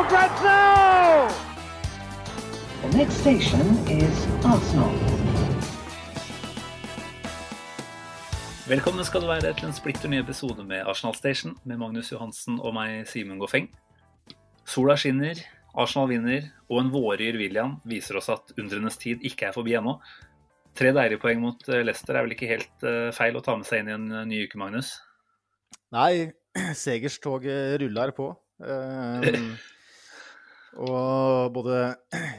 for grabs now! The next station is Arsenal. Velkommen skal du være til en splitter ny episode med Arsenal Station med Magnus Johansen og meg, Simen Goffeng. Sola skinner, Arsenal vinner, og en våryr William viser oss at undrenes tid ikke er forbi ennå. Tre deilige poeng mot eh, Leicester er vel ikke helt eh, feil å ta med seg inn i en eh, ny uke, Magnus? Nei, segerstoget ruller på. Eh, og både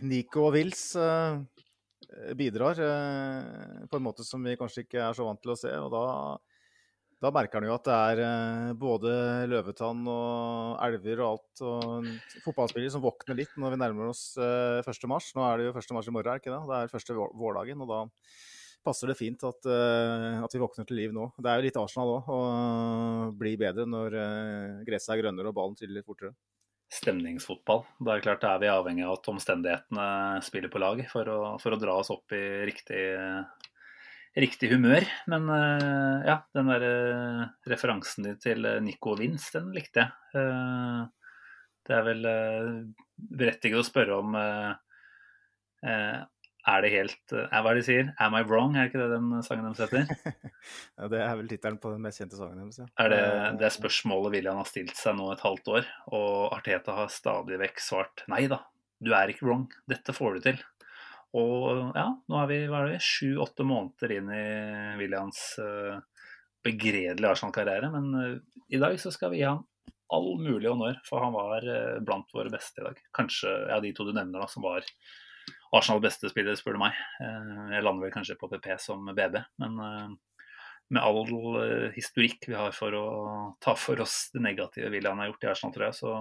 Nico og Wills eh, bidrar eh, på en måte som vi kanskje ikke er så vant til å se. Og da, da merker han jo at det er eh, både løvetann og elver og alt. Og fotballspillere som våkner litt når vi nærmer oss eh, 1. mars. Nå er det jo 1. mars i morgen, er ikke det? Det er første vårdagen. og da passer det fint at, eh, at vi våkner til liv nå. Det er jo litt Arsenal òg, å bli bedre når uh, gresset er grønnere og ballen triller fortere. Stemningsfotball. Det er klart da er vi avhengig av at omstendighetene spiller på lag for å, for å dra oss opp i riktig, riktig humør. Men eh, ja, den der eh, referansen din til eh, Nico Vince, den likte jeg. Det er vel berettiget å spørre om er det helt er Hva er det de sier? Am I wrong? Er det ikke det den sangen deres heter? Ja, det er vel tittelen på den mest kjente sangen deres. Ja. Er det det er spørsmålet William har stilt seg nå et halvt år, og Arteta har stadig vekk svart nei da, du er ikke wrong, dette får du til. Og ja, nå er vi hva er det, sju-åtte måneder inn i Williams uh, begredelige Arsenal-karriere, men eh, i dag så skal vi gi ham all mulig honnør, for han var eh, blant våre beste i dag. Kanskje ja, de to du nevner da, som var Arsenal beste spiller, spør du meg. Eh, jeg lander vel kanskje på PP som BB, men eh, med all eh, historikk vi har for å ta for oss det negative William har gjort i Arsenal, tror jeg, så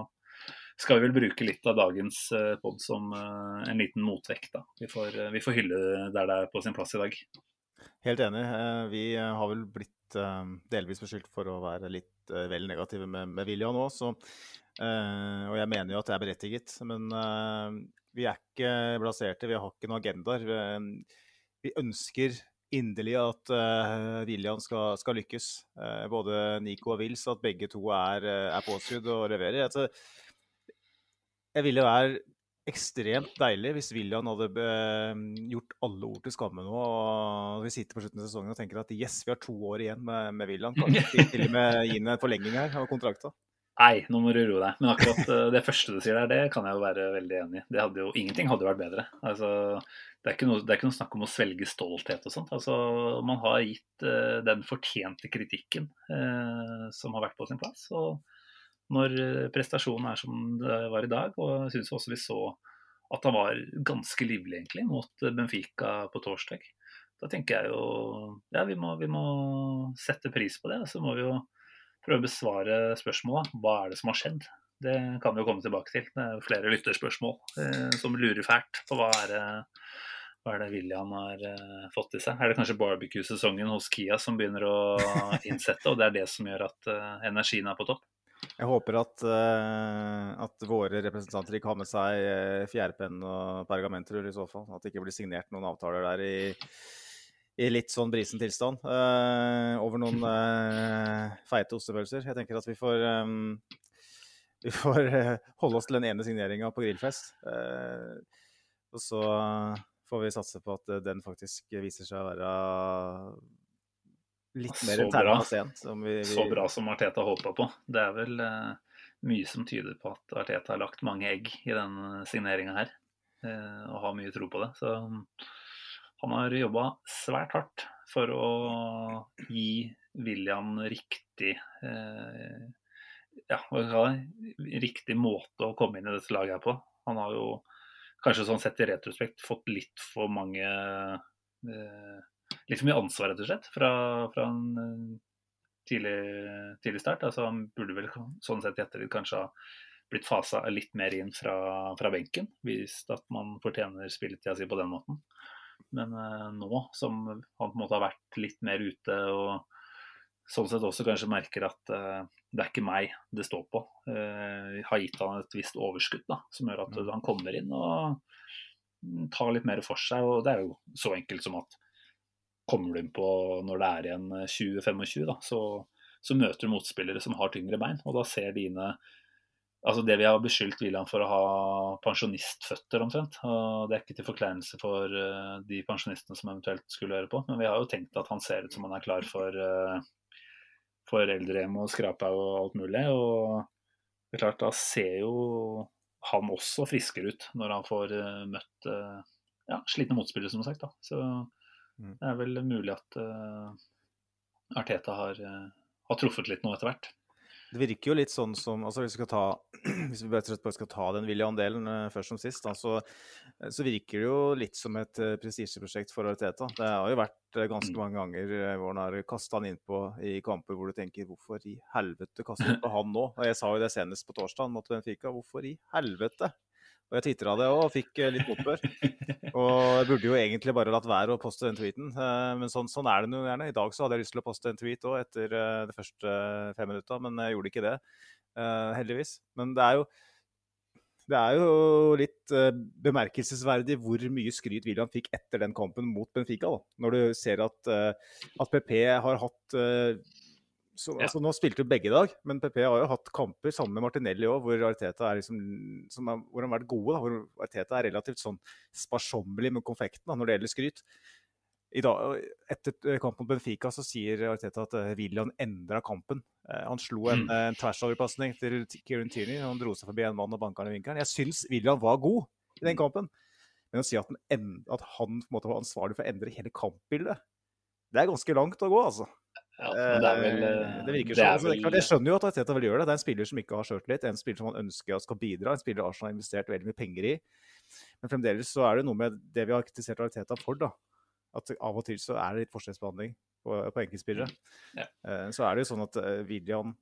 skal vi vel bruke litt av dagens pod som en liten motvekt. da. Vi får, vi får hylle der det er på sin plass i dag. Helt enig. Vi har vel blitt delvis beskyldt for å være litt vel negative med, med William nå, så Og jeg mener jo at det er berettiget. Men vi er ikke blaserte, vi har ikke noen agendaer. Eh, Vi ønsker inderlig at uh, William skal, skal lykkes. Uh, både Nico og Wills, at begge to er, eh, er påskrudd og leverer. Altså, jeg ville være ekstremt deilig hvis William hadde eh, gjort alle ord til skamme nå. og Vi sitter på slutten av sesongen og tenker at yes, vi har to år igjen med, med William. Kanskje til, og med gi en forlenging her av kontrakta. Nei, nå må du roe deg. Men akkurat eh, det første du sier der, det kan jeg jo være veldig enig i. Det hadde jo, ingenting hadde vært bedre. Altså, det, er noe, det er ikke noe snakk om å svelge stolthet og sånt. Altså, man har gitt uh, den fortjente kritikken uh, som har vært på sin plass. Og når prestasjonen er som det var i dag, og jeg syns også vi så at han var ganske livlig egentlig mot Benfica på torsdag. Da tenker jeg jo ja, vi må, vi må sette pris på det. Så må vi jo prøve å besvare spørsmålet. Hva er det som har skjedd? Det kan vi jo komme tilbake til. Det er jo flere lytterspørsmål eh, som lurer fælt på hva er det, hva er det William har eh, fått i seg. Er det kanskje barbecue-sesongen hos Kia som begynner å innsette, og det er det som gjør at eh, energien er på topp? Jeg håper at, uh, at våre representanter ikke har med seg uh, fjærpenn og pergamentrull i så fall. At det ikke blir signert noen avtaler der i, i litt sånn brisen tilstand. uh, over noen uh, feite ostepølser. Jeg tenker at vi får um, vi får uh, holde oss til den ene signeringa på grillfest. Og så får vi satse på at den faktisk viser seg å være litt mer bra. enn terna sen. Vi, vi, Så bra som Arteta håpa på. Det er vel mye som tyder på at Arteta har lagt mange egg i den signeringa her, og har mye tro på det. Så han har jobba svært hardt for å gi William riktig eh, ja, riktig måte å komme inn i dette laget her på. Han har jo kanskje sånn sett i retrospekt fått litt for mange eh, Litt for mye ansvar, rett og slett, fra, fra en eh, tidlig, tidlig start. Altså, han burde vel sånn sett i ettertid kanskje ha blitt fasa litt mer inn fra, fra benken. hvis at man fortjener spilletida si på den måten. Men uh, nå som han på en måte har vært litt mer ute og sånn sett også kanskje merker at uh, det er ikke meg det står på, uh, har gitt han et visst overskudd da, som gjør at han kommer inn og tar litt mer for seg. og Det er jo så enkelt som at kommer du inn på når det er igjen 20-25, da, så, så, møter du motspillere som har tyngre bein. og da ser dine altså Det vi har beskyldt William for å ha pensjonistføtter, omtrent. og Det er ikke til forkleinelse for uh, de pensjonistene som eventuelt skulle høre på, men vi har jo tenkt at han ser ut som han er klar for, uh, for eldrehjem og skraphaug og alt mulig. og det er klart, Da ser jo han også friskere ut når han får uh, møtt ja, slitne motspillere, som sagt. da. Så mm. det er vel mulig at Arteta har, har truffet litt nå etter hvert. Det virker jo litt sånn som altså Hvis vi, ta, hvis vi bare skal ta den William-delen uh, først som sist, da, så, eh, virker det jo litt som et uh, prestisjeprosjekt for Ariteta. Det har jo vært ganske mange ganger hvor han har kasta han innpå i kamper hvor du tenker hvorfor i helvete kaster du på han nå? Og Jeg sa jo det senest på torsdag mot Benfica. Hvorfor i helvete? Og jeg tvitra det og fikk litt motbør. Og jeg burde jo egentlig bare latt være å poste den tweeten, men sånn, sånn er det nå gjerne. I dag så hadde jeg lyst til å poste en tweet òg etter de første fem minutta, men jeg gjorde ikke det, heldigvis. Men det er jo det er jo litt bemerkelsesverdig hvor mye skryt William fikk etter den kampen mot Benfica. Da. Når du ser at, at PP har hatt så, ja. altså, nå spilte jo begge i dag, men PP har jo hatt kamper sammen med Martinelli òg, hvor er liksom, hvor han har vært gode. Da, hvor Arteta er relativt sånn sparsommelig med konfekten da, når det gjelder skryt. I dag, etter eh, kampen mot Benfica så sier Arteta at uh, William endra kampen. Uh, han slo en, mm. en tversoverpasning til Kieran Tierney. Han dro seg forbi en mann og banka han i vinkelen. Jeg syns William var god i den kampen, men å si at, en, at han måte, var ansvarlig for å endre hele kampbildet, det er ganske langt å gå, altså. Ja, det vel eh, eh, Det virker sånn. Altså, vel... Jeg skjønner jo at Arteta vil gjøre det. Det er en spiller som ikke har sjøltillit, en spiller som han ønsker at skal bidra, en spiller Arsenal har investert veldig mye penger i. Men fremdeles så er det noe med det vi har kritisert Arteta for, da. At av og til så er det litt forskjellsbehandling på, på enkeltspillere. Mm. Ja. Eh, så er det jo sånn at William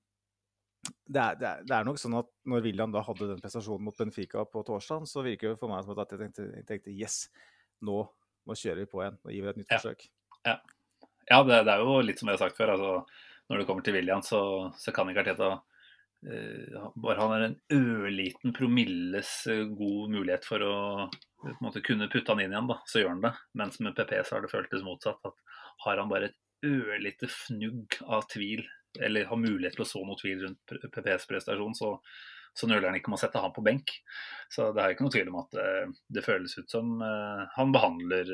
det er, det, er, det er, nok sånn at når William da hadde den prestasjonen mot Benfica på torsdag, så virker det for meg som at jeg tenkte, jeg tenkte yes, nå, nå kjører vi på igjen og gir vi et nytt ja. forsøk. Ja. Ja, det, det, er jo litt som jeg har sagt før. Altså, når det kommer til William, så, så kan ikke Arteta uh, Bare han har en ørliten promilles uh, god mulighet for å uh, måte, kunne putte han inn igjen, da, så gjør han det. Mens med PP så har det føltes motsatt. at Har han bare et ørlite fnugg av tvil, eller har mulighet til å så noe tvil rundt PPs prestasjon, så, så nøler han ikke med å sette han på benk. Så det er ikke noe tvil om at det, det føles ut som uh, han behandler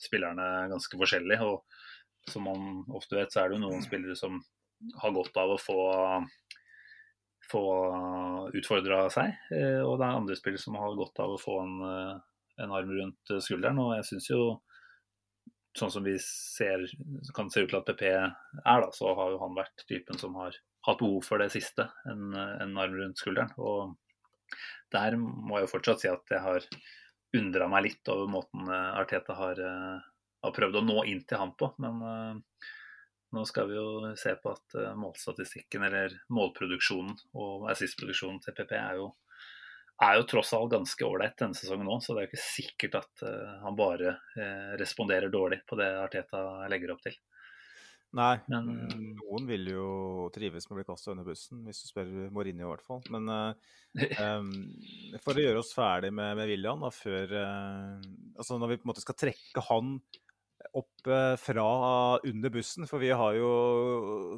spillerne ganske forskjellig. og som man ofte vet, så er det jo noen spillere som har godt av å få, få utfordra seg. Eh, og det er andre spillere som har godt av å få en, eh, en arm rundt skulderen. Og jeg syns jo, sånn som vi ser, kan se ut til at PP er, da, så har jo han vært typen som har hatt behov for det siste, en, en arm rundt skulderen. Og der må jeg jo fortsatt si at jeg har undra meg litt over måten Arteta har har prøvd å nå inn til han på. Men uh, nå skal vi jo se på at uh, målstatistikken, eller målproduksjonen og assist-produksjonen til PP er jo, er jo tross alt ganske ålreit denne sesongen òg. Så det er jo ikke sikkert at uh, han bare responderer dårlig på det Arteta legger opp til. Nei, Men, noen vil jo trives med å bli kasta under bussen, hvis du spør Mourinho i hvert fall. Men um, for å gjøre oss ferdig med, med William, da, før altså Når vi på en måte skal trekke han opp eh, fra under bussen. For vi har jo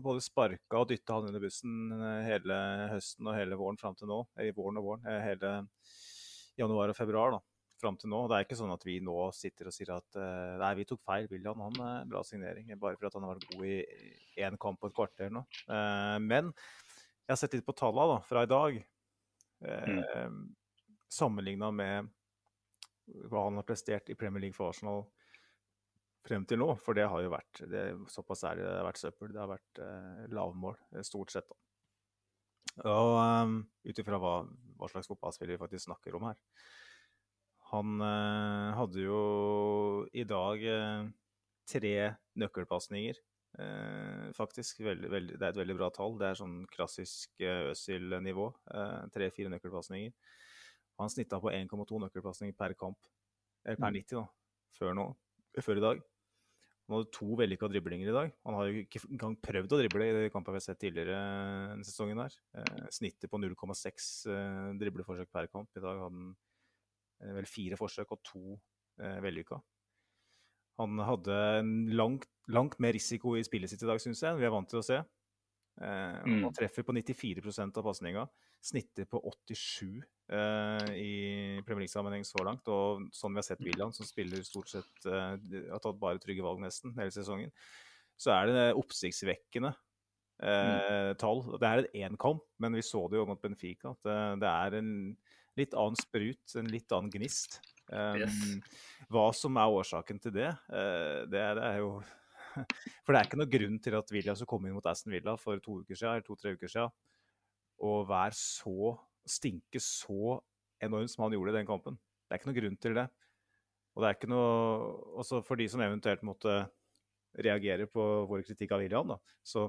både sparka og dytta han under bussen eh, hele høsten og hele våren fram til nå. I våren og våren. Eh, hele januar og februar da, fram til nå. Det er ikke sånn at vi nå sitter og sier at nei, vi tok feil. William han er bra signering. Bare for at han har vært god i én kamp på et kvarter nå. Men jeg har sett litt på tallene da, fra i dag. Mm. Sammenligna med hva han har prestert i Premier League for Arsenal frem til nå. For det har jo vært det, såpass er det, det har vært søppel. Det har vært eh, lavmål, eh, stort sett. da. Og um, ut ifra hva, hva, slags fotballspiller vi faktisk snakker om her. Han eh, hadde jo i dag eh, tre nøkkelpasninger eh, faktisk. Veldig, veldig, det er et veldig bra tall. Det er sånn klassisk eh, Øzil-nivå. Tre-fire nøkkelpasninger. Han snitta på 1,2 nøkkelpasninger per kamp, eller per 90 da, før, nå, før i dag. Han hadde to vellykka driblinger i dag. Han har jo ikke engang prøvd å drible i de kampene vi har sett tidligere denne sesongen. her. Eh, snittet på 0,6 eh, dribleforsøk per kamp. I dag hadde han eh, vel fire forsøk og to eh, vellykka. Han hadde langt, langt mer risiko i spillet sitt i dag, syns jeg, enn vi er vant til å se. Eh, Mm. Han treffer på 94% av pasninga. Snittet på 87 eh, i Premier League-sammenheng så langt. Og sånn vi har sett William, som spiller stort sett uh, har tatt bare trygge valg nesten hele sesongen, så er det oppsiktsvekkende eh, tall. Det er en én kamp, men vi så det jo mot Benfica. At det, er en litt annen sprut, en litt annen gnist. Um, Yes. Hva som er årsaken til det, uh, det, er, det er jo For det er ikke noen grunn til at Villa skulle komme inn mot Aston Villa for to uker to-tre uker siden og være så Stinke så enormt som han gjorde i den kampen. Det er ikke noe grunn til det. Og det er ikke noe Også for de som eventuelt måtte reagere på vår kritikk av William, da, så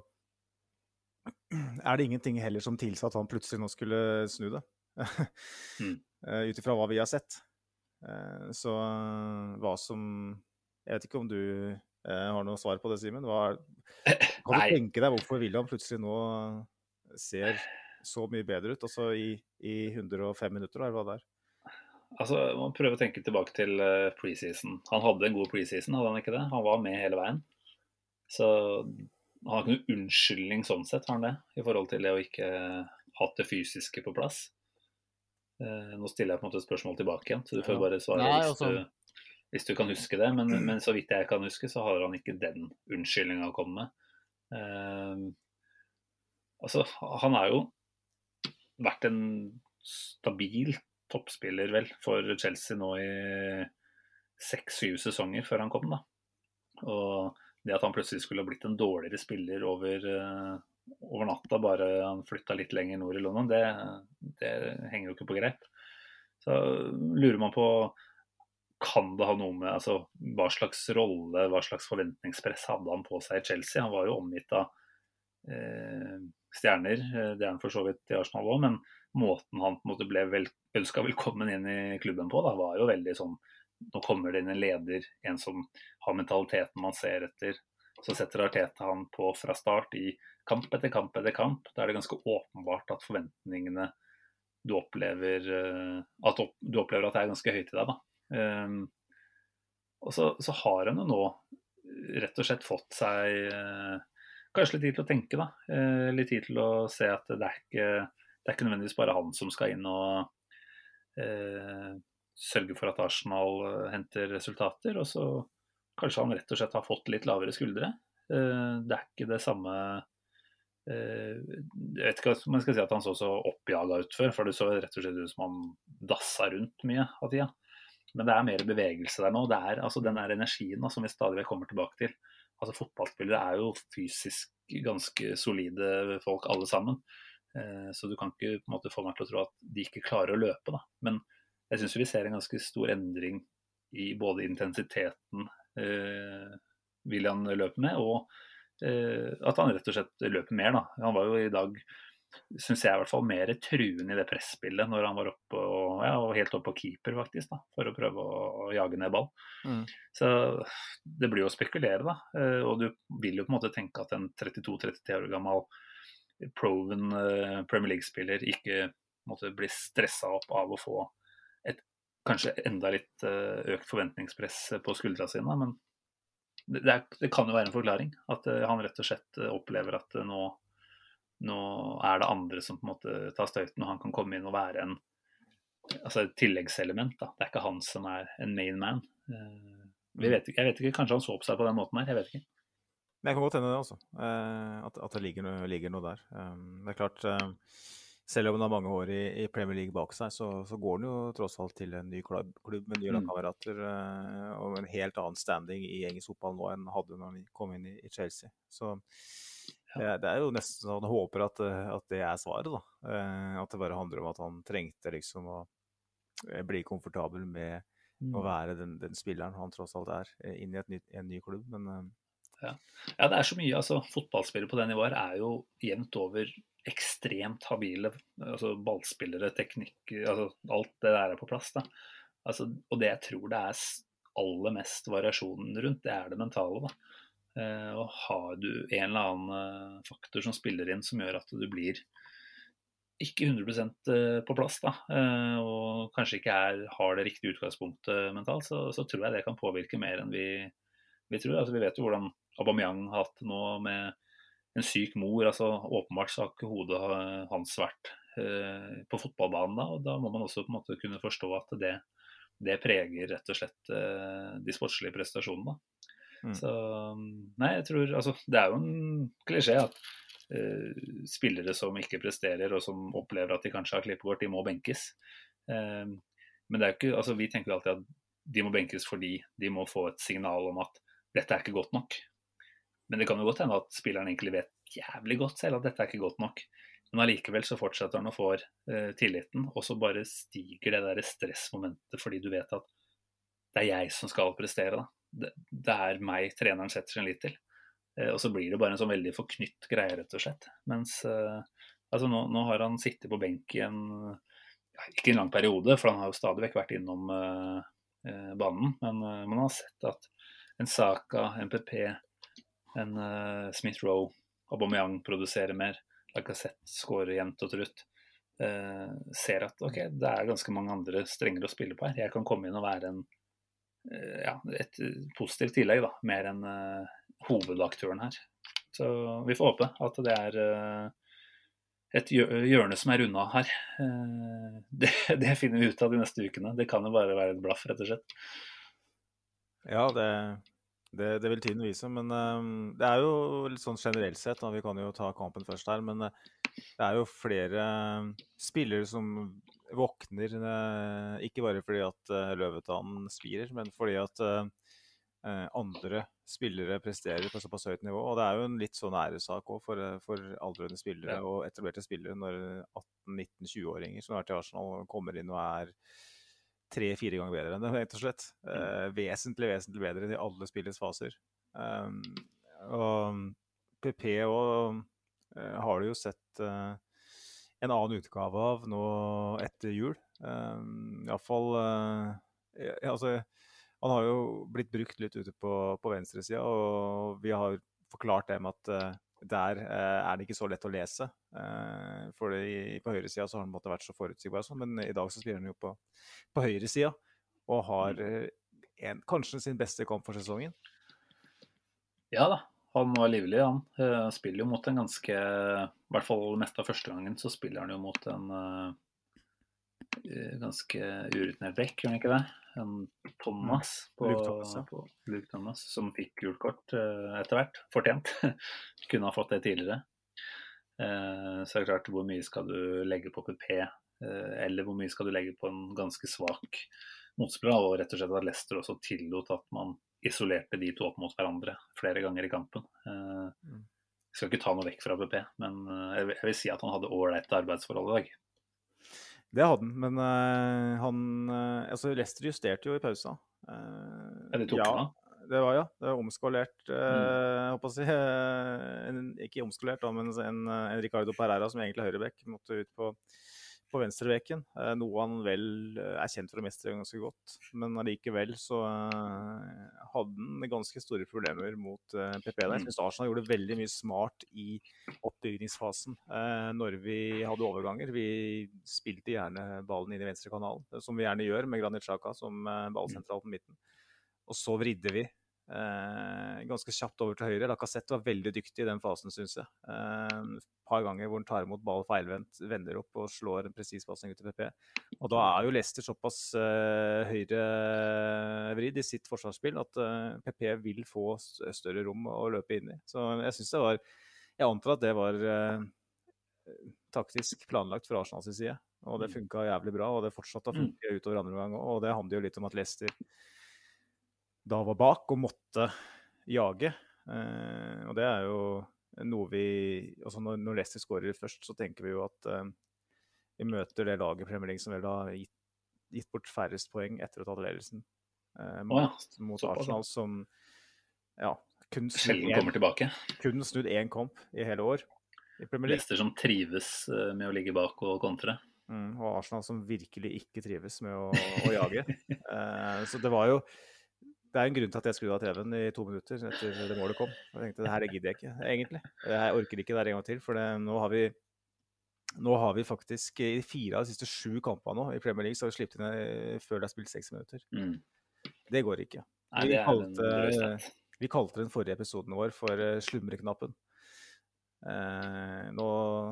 er det ingenting heller som tilsa at han plutselig nå skulle snu det. Mm. Eh, Ut ifra hva vi har sett. Eh, Så hva som Jeg vet ikke om du eh, har noe svar på det, Simen? Kan du Nei. tenke deg hvorfor William plutselig nå ser så mye bedre ut, altså i, i 105 minutter, eller hva det er? Altså, Man prøver å tenke tilbake til eh, preseason. Han hadde en god preseason, hadde han ikke det? Han var med hele veien. Så han har ikke noen unnskyldning sånn sett, har han det? I forhold til det å ikke hatt det fysiske på plass. Eh, nå stiller jeg på en måte et spørsmål tilbake igjen, så du får bare svare Nei, hvis, du, hvis du kan huske det. Men, men så vidt jeg kan huske, så har han ikke den unnskyldninga å komme med. Eh, altså, han er jo vært en stabil toppspiller vel for Chelsea nå i seks-syv sesonger før han kom. da. Og det at han plutselig skulle ha blitt en dårligere spiller over, eh, over natta, bare han flytta litt lenger nord i London, det, det henger jo ikke på greip. Så lurer man på kan det ha noe med altså, hva slags rolle, hva slags forventningspress hadde han på seg i Chelsea? Han var jo omgitt av eh, stjerner, eh, det er han for så vidt i Arsenal òg, men måten han på en måte ble vel, ønska velkommen inn i klubben på, da, var jo veldig sånn Nå kommer det inn en leder, en som har mentaliteten man ser etter. Så setter Arteta han på fra start i kamp etter kamp etter kamp. Da er det ganske åpenbart at forventningene du opplever eh, at du opplever at det er ganske høyt til deg. da. Um, og så, så har han jo nå rett og slett fått seg eh, kanskje litt tid til å tenke, da. Eh, litt tid til å se at det er ikke, det er ikke nødvendigvis bare han som skal inn og eh, sørge for at Arsenal eh, henter resultater. Og så kanskje han rett og slett har fått litt lavere skuldre. Eh, det er ikke det samme eh, Jeg vet ikke om man skal si at han så så oppjaga ut før, for det så rett og slett ut som han dassa rundt mye av tida. Men det er mer bevegelse der nå. Det er altså den energien da, som vi stadig kommer tilbake til. Altså Fotballspillere er jo fysisk ganske solide folk alle sammen. Eh, så du kan ikke på en måte få meg til å tro at de ikke klarer å løpe. Da. Men jeg syns vi ser en ganske stor endring i både intensiteten eh, William løper med, og eh, at han rett og slett løper mer. Da. Han var jo i dag syns jeg i hvert fall mer truende i det presspillet når han var oppe og, ja, og helt oppe på keeper, faktisk, da, for å prøve å, å jage ned ball. Mm. Så det blir jo å spekulere, da. Eh, Og du vil jo på en måte tenke at en 32-33 år gammel proven eh, Premier League-spiller ikke måtte bli stressa opp av å få et kanskje enda litt eh, økt forventningspress på skuldra sine. Men det, er, det kan jo være en forklaring. At han rett og slett opplever at nå, nå er det andre som på en måte tar støyten, og han kan komme inn og være en altså et tilleggselement. da. Det er ikke han som er en main man. Eh, vi vet ikke, jeg vet ikke, Kanskje han så på seg på den måten her. jeg vet ikke. Men jeg kan godt hende, det, altså. Eh, at, at det ligger ligger noe der. Um, det er klart, eh, selv om han har mange år i, i Premier League bak seg, så, så går han jo tross alt til en ny klubb, klubb med nye Mm. lagkamerater eh, og en helt annen standing i engelsk fotball nå enn han hadde når han kom inn i, i Chelsea. Så det, det er jo nesten sånn han håper at, eh, at det er svaret, da. Eh, at det bare handler om at han trengte liksom å eh, bli komfortabel med å være den, den spilleren han tross alt er, eh, inn i et nytt, en ny klubb. Men eh, Ja. ja, det er så mye. altså Fotballspillere på det nivået er jo jevnt over ekstremt habile. altså Ballspillere, teknikk altså Alt det der er på plass. da. Altså, og det jeg tror det er aller mest variasjonen rundt, det er det mentale. da. Eh, og har du en eller annen eh, faktor som spiller inn som gjør at du blir ikke 100 eh, på plass, da, og kanskje ikke er, har det riktige utgangspunktet mentalt, så, så, tror jeg det kan påvirke mer enn vi, vi tror. Altså, vi vet jo hvordan Aubameyang har hatt det nå med en syk mor. altså Åpenbart så har ikke hodet hans vært på fotballbanen da, og da må man også på en måte kunne forstå at det, det preger rett og slett de sportslige prestasjonene. Mm. Så nei, jeg tror altså Det er jo en klisjé at uh, spillere som ikke presterer og som opplever at de kanskje har klippekort, de må benkes. Uh, men det er jo ikke, altså vi tenker alltid at de må benkes fordi de må få et signal om at dette er ikke godt nok. Men det kan jo godt hende at spilleren egentlig vet jævlig godt selv at dette er ikke godt nok. Men allikevel så fortsetter han å få uh, tilliten, og så bare stiger det der stressmomentet fordi du vet at det er jeg som skal prestere. da. Det, er meg treneren setter sin lit til. Uh, og så blir det bare en sånn veldig forknytt greie, rett og slett. Mens uh, altså nå, nå, har han sittet på benk i en ikke en lang periode, for han har jo stadig vekk vært innom banen. Men man har sett at en Saka, en PP, en uh, Smith Roe, Aubameyang produserer mer, Lacassette skårer jevnt og trutt. Eh, ser at ok, det er ganske mange andre strenger å spille på her. Jeg kan komme inn og være en, ja, et positivt tillegg, da, mer enn hovedaktøren her. Så vi får håpe at det er et hjørne som er unna her. Det, det, finner vi ut av de neste ukene. Det kan jo bare være et blaff, rett og slett. Ja, det, det, det vil tiden vise. Men det er jo litt sånn generelt sett, da, vi kan jo ta kampen først her. Men det er jo flere spillere som våkner, uh, ikke bare fordi at Løvetanen Løvetannen spirer, men fordi at andre spillere presterer på såpass høyt nivå. Og det er jo en litt sånn æressak òg for, for aldrende spillere ja. og etablerte spillere når 18-19-20-åringer som har vært i Arsenal, kommer inn og er tre-fire ganger bedre enn det, rett og slett. Uh, vesentlig, vesentlig bedre i alle spillets faser. Um, og PP òg uh, eh, har du jo sett uh, en annen utgave av nå etter jul. Um, Iallfall uh, altså, Han har jo blitt brukt litt ute på, på venstresida, og vi har forklart det med at der uh, er det ikke så lett å lese. Uh, for det, på høyresida så har han vært så forutsigbar, sånn, men i dag så spiller han jo på, på høyresida og har mm. eh, en, kanskje sin beste kamp for sesongen. Ja da, han var livlig, han. Han spiller jo mot en ganske I hvert fall mest av første gangen så spiller han jo mot en ganske urutinert back, gjør han ikke det? En Thomas, mm. på, Luke Thomas, ja. på Luke Thomas som fikk gult kort uh, etter hvert. Fortjent. Kunne ha fått det tidligere. Så er det klart, hvor mye skal du legge på PP, eh, eller hvor mye skal du legge på en ganske svak motspiller? Og rett og slett at Leicester også tillot at man isolerte de to opp mot hverandre flere ganger i kampen. Mm. Jeg skal ikke ta noe vekk fra BP, men jeg vil si at han hadde ålreite arbeidsforhold i dag. Det hadde han, men uh, han uh, Altså, Leicester justerte jo i pausa. Uh, ja, de tok ja, det var ja. Det var omskolert, uh, mm. håper jeg å si. En, ikke omskolert, da, men en, en Ricardo Pereira som egentlig er høyreback, måtte ut på på venstrebeken. Eh, noe han vel eh, er kjent for å mestre ganske godt. Men allikevel så eh, hadde han ganske store problemer mot PP der. Jeg syns Arsenal gjorde veldig mye smart i oppbyggingsfasen. når vi hadde overganger. Vi spilte gjerne ballen inn i venstrekanalen, som vi gjerne gjør med Granit Xhaka som ballsentral på midten. Og så vridde vi ganske kjapt over til høyre. Lacassette var veldig dyktig i den fasen, syns jeg. Eh, et par ganger hvor han tar imot ball feilvendt, vender opp og slår en presis pasning ut til PP. Og da er jo Leicester såpass eh, høyrevridd i sitt forsvarsspill at eh, PP vil få større rom å løpe inn i. Så jeg syns det var Jeg antar at det var eh, taktisk planlagt fra Arsenals side. Og det mm. funka jævlig bra, og det fortsatte å mm. funke utover andre omgang òg. Og det handler jo litt om at Leicester da var bak og måtte jage. Eh, og det er jo noe vi altså Når, når Leicester skårer først, så tenker vi jo at eh, vi møter det laget Premier League som vel har gitt, gitt, bort færrest poeng etter å ha tatt ledelsen. Eh, mot, oh ja. mot Arsenal, som ja, kun sjelden kommer tilbake. kun snudd én kamp i hele år i Leicester som trives eh, med å ligge bak og kontre. Mm, og Arsenal som virkelig ikke trives med å, å jage. Eh, så det var jo Det er en grunn til at jeg skrudde av TV-en i to minutter etter det målet kom. Jeg tenkte det her gidder jeg ikke, egentlig. Jeg orker ikke det her en gang til. For det, nå har vi nå har vi faktisk i fire av de siste sju kampene nå i Premier League så har vi sluppet inn eh, før det er spilt seks minutter. Mm. Det går ikke. Nei, Vi det er en kalte- Vi kalte den forrige episoden vår for uh, slumreknappen. Eh, nå